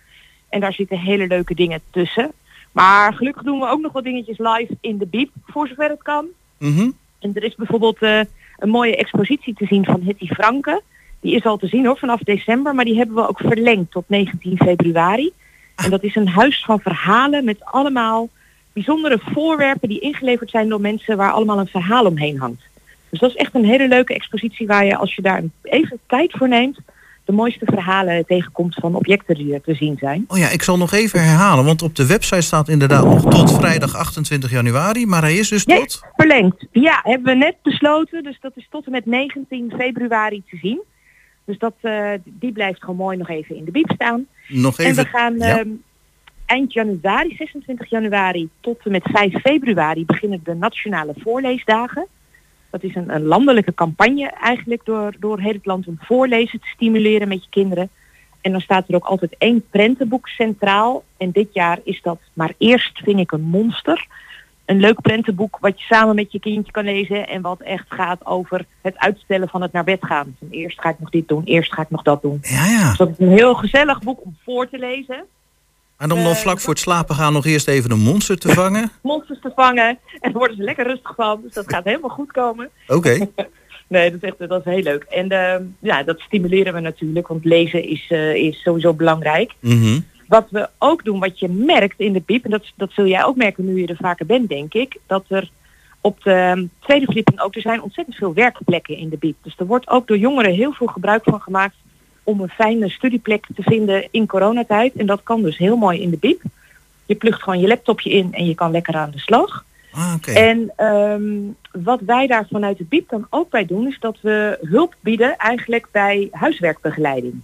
En daar zitten hele leuke dingen tussen. Maar gelukkig doen we ook nog wat dingetjes live in de biep, voor zover het kan. Mhm. En er is bijvoorbeeld eh, een mooie expositie te zien van Hetty Franke. Die is al te zien hoor, vanaf december, maar die hebben we ook verlengd tot 19 februari. En dat is een huis van verhalen met allemaal bijzondere voorwerpen die ingeleverd zijn door mensen waar allemaal een verhaal omheen hangt. Dus dat is echt een hele leuke expositie waar je als je daar even tijd voor neemt, de mooiste verhalen tegenkomt van objecten die er te zien zijn. Oh ja, ik zal nog even herhalen, want op de website staat inderdaad nog tot vrijdag 28 januari. Maar hij is dus Ja, tot... verlengd. Ja, hebben we net besloten. Dus dat is tot en met 19 februari te zien. Dus dat, eh, die blijft gewoon mooi nog even in de biep staan. Nog even... En we gaan ja. ehm, eind januari, 26 januari tot en met 5 februari beginnen de nationale voorleesdagen. Dat is een, een landelijke campagne eigenlijk door, door heel het land om voorlezen te stimuleren met je kinderen. En dan staat er ook altijd één prentenboek centraal. En dit jaar is dat Maar eerst ving ik een monster. Een leuk prentenboek wat je samen met je kindje kan lezen. En wat echt gaat over het uitstellen van het naar bed gaan. Eerst ga ik nog dit doen, eerst ga ik nog dat doen. Ja, ja. Dus dat is een heel gezellig boek om voor te lezen. En om dan Eh, vlak voor het slapen gaan nog eerst even een monster te vangen. Monsters te vangen. En daar worden ze lekker rustig van. Dus dat gaat helemaal goed komen. Oké. Nee, dat is, echt, dat is heel leuk. En ehm, ja, dat stimuleren we natuurlijk. Want lezen is, eh, is sowieso belangrijk. Mhm. Wat we ook doen, wat je merkt in de piep, en dat, dat zul jij ook merken nu je er vaker bent, denk ik, dat er op de ehm, tweede verdieping ook, er zijn ontzettend veel werkplekken in de biep. Dus er wordt ook door jongeren heel veel gebruik van gemaakt om een fijne studieplek te vinden in coronatijd. En dat kan dus heel mooi in de biep. Je plugt gewoon je laptopje in en je kan lekker aan de slag. Ah. En ehm, wat wij daar vanuit de BIEB dan ook bij doen, is dat we hulp bieden eigenlijk bij huiswerkbegeleiding.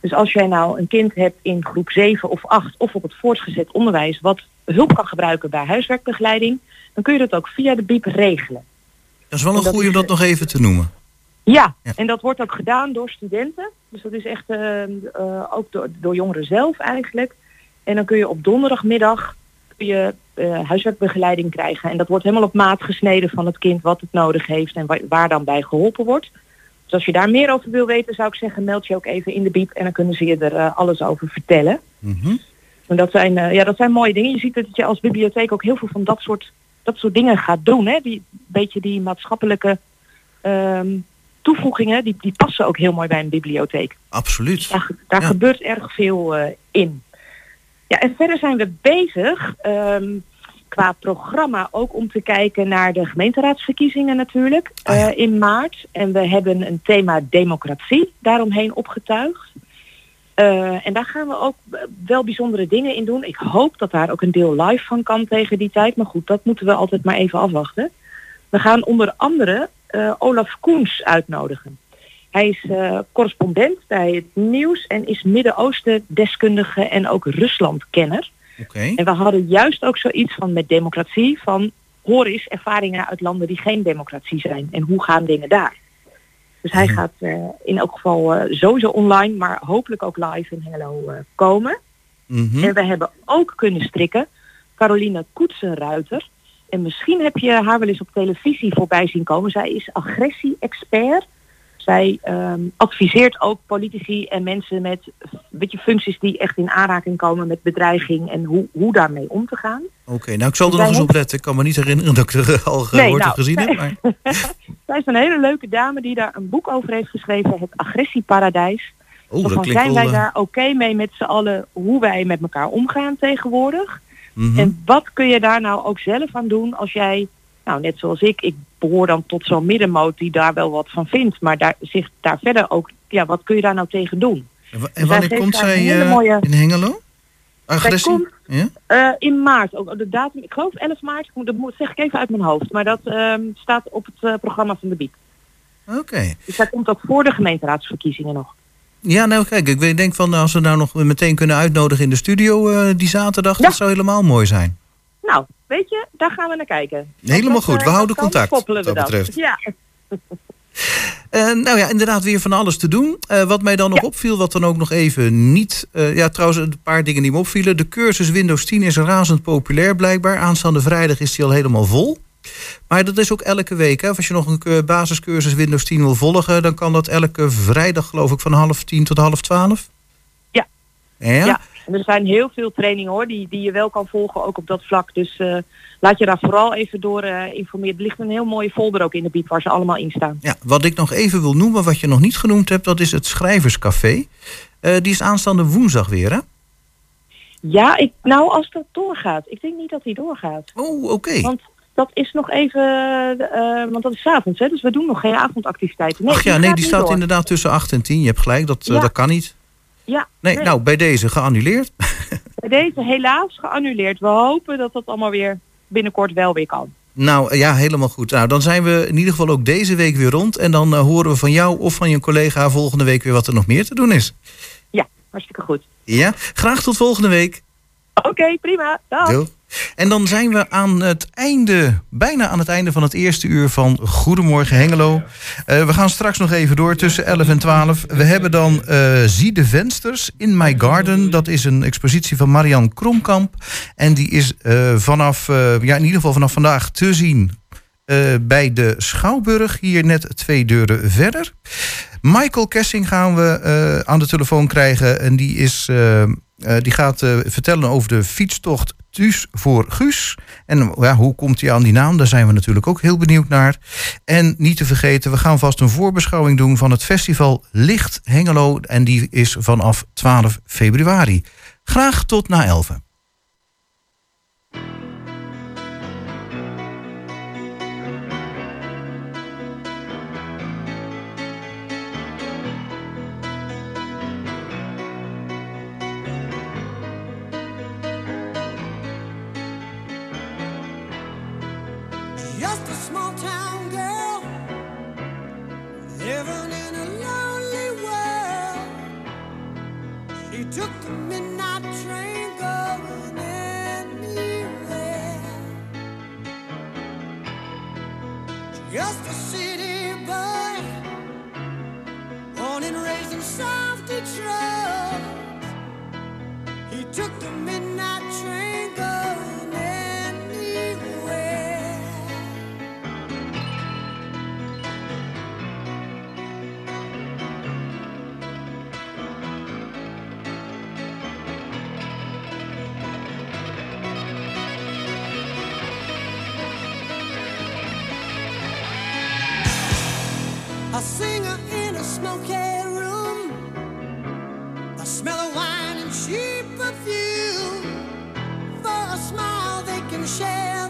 Dus als jij nou een kind hebt in groep 7 of 8 of op het voortgezet onderwijs wat hulp kan gebruiken bij huiswerkbegeleiding, dan kun je dat ook via de BIEB regelen. Dat is wel een goeie om dat nog even te noemen. Ja, Ja. en dat wordt ook gedaan door studenten. Dus dat is echt eh, eh, ook door, door jongeren zelf eigenlijk. En dan kun je op donderdagmiddag kun je, eh, huiswerkbegeleiding krijgen. En dat wordt helemaal op maat gesneden van het kind wat het nodig heeft en wa- waar dan bij geholpen wordt. Dus als je daar meer over wil weten, zou ik zeggen, meld je ook even in de biep en dan kunnen ze je er alles over vertellen. Mhm. En dat zijn, ja, dat zijn mooie dingen. Je ziet dat je als bibliotheek ook heel veel van dat soort, dat soort dingen gaat doen. Hè? Die beetje die maatschappelijke ehm, toevoegingen, die, die passen ook heel mooi bij een bibliotheek. Absoluut. Daar, ge- daar Ja. gebeurt erg veel eh, in. Ja, en verder zijn we bezig ehm, qua programma ook om te kijken naar de gemeenteraadsverkiezingen natuurlijk Ah, ja. eh, in maart. En we hebben een thema democratie daaromheen opgetuigd. Eh, en daar gaan we ook wel bijzondere dingen in doen. Ik hoop dat daar ook een deel live van kan tegen die tijd. Maar goed, dat moeten we altijd maar even afwachten. We gaan onder andere eh, Olaf Koens uitnodigen. Hij is eh, correspondent bij het nieuws en is Midden-Oosten deskundige en ook Rusland-kenner. Oké. En we hadden juist ook zoiets van met democratie van hoor eens ervaringen uit landen die geen democratie zijn en hoe gaan dingen daar. Dus hij Mhm. gaat eh, in elk geval eh, sowieso online, maar hopelijk ook live in Hello komen. Mhm. En we hebben ook kunnen strikken Caroline Koetsenruiter. En misschien heb je haar wel eens op televisie voorbij zien komen. Zij is agressie-expert. Zij ehm, adviseert ook politici en mensen met weet je, functies die echt in aanraking komen met bedreiging en hoe, hoe daarmee om te gaan. Oké, nou ik zal er nog eens op letten. Ik kan me niet herinneren dat ik er eh, al Nee, gehoord nou, of gezien heb. nee. Maar... Zij is een hele leuke dame die daar een boek over heeft geschreven, Het Agressieparadijs. Oh, dat Van klinkt zijn wij eh, daar oké mee met z'n allen hoe wij met elkaar omgaan tegenwoordig? Mhm. En wat kun je daar nou ook zelf aan doen als jij, nou net zoals ik, ik behoor dan tot zo'n middenmoot die daar wel wat van vindt, maar daar, zich daar verder ook, ja, wat kun je daar nou tegen doen? En Zij wanneer komt zij eh, mooie- in Hengelo? Agressie? komt- Ja? Eh, in maart, ook de datum, ik geloof 11 maart, dat moet- zeg ik even uit mijn hoofd, maar dat ehm, staat op het eh, programma van de BIEB. Oké. Dus dat komt ook voor de gemeenteraadsverkiezingen nog. Ja, nou kijk, ik denk van nou, als we nou nog meteen kunnen uitnodigen in de studio eh, die zaterdag, dat zou helemaal mooi zijn. Nou, weet je, daar gaan we naar kijken. Helemaal Dat, goed, eh, we houden contact wat dat dat. betreft. Ja. Eh, nou ja, inderdaad weer van alles te doen. Wat mij dan nog opviel, wat dan ook nog even niet... ja, trouwens, een paar dingen die me opvielen. De cursus Windows 10 is razend populair blijkbaar. Aanstaande vrijdag is die al helemaal vol. Maar dat is ook elke week. Hè? Of als je nog een basiscursus Windows 10 wil volgen... dan kan dat elke vrijdag, geloof ik, van half tien tot half twaalf. Ja. Ja? Ja, en er zijn heel veel trainingen hoor, die, die je wel kan volgen, ook op dat vlak. Dus eh, laat je daar vooral even door eh, informeren. Er ligt een heel mooie folder ook in de biep waar ze allemaal in staan. Ja, wat ik nog even wil noemen, wat je nog niet genoemd hebt... dat is het Schrijverscafé. Eh, die is aanstaande woensdag weer, hè? Ja, ik, nou als dat doorgaat. Ik denk niet dat die doorgaat. Oh, oké. Want dat is nog even, eh, want dat is avonds, hè, dus we doen nog geen avondactiviteiten. Nee, Ach ja, nee, gaat die staat door. inderdaad tussen 8 en 10. Je hebt gelijk, dat, eh, dat kan niet. Ja, Nee, nou, bij deze geannuleerd. bij deze helaas geannuleerd. We hopen dat dat allemaal weer binnenkort wel weer kan. Nou eh, ja, helemaal goed. Nou, dan zijn we in ieder geval ook deze week weer rond. En dan eh, horen we van jou of van je collega volgende week weer wat er nog meer te doen is. Ja, hartstikke goed. Ja, graag tot volgende week. Oké, prima. Dag. Doei. En dan zijn we aan het einde, bijna aan het einde van het eerste uur van Goedemorgen Hengelo. Eh, we gaan straks nog even door tussen 11 en 12. We hebben dan eh Zie de Vensters in My Garden. Dat is een expositie van Marian Kromkamp. En die is eh, vanaf, ja, in ieder geval vanaf vandaag te zien bij de Schouwburg. Hier net twee deuren verder. Michael Kessing gaan we aan de telefoon krijgen. En die, is, die gaat vertellen over de fietstocht Thuis voor Guus. En ja, hoe komt hij aan die naam? Daar zijn we natuurlijk ook heel benieuwd naar. En niet te vergeten, we gaan vast een voorbeschouwing doen van het festival Licht Hengelo. En die is vanaf 12 februari. Graag tot na 11. Detroit. He took the midnight train going anywhere. A singer in a smoky smell of wine and cheap perfume for a smile they can share.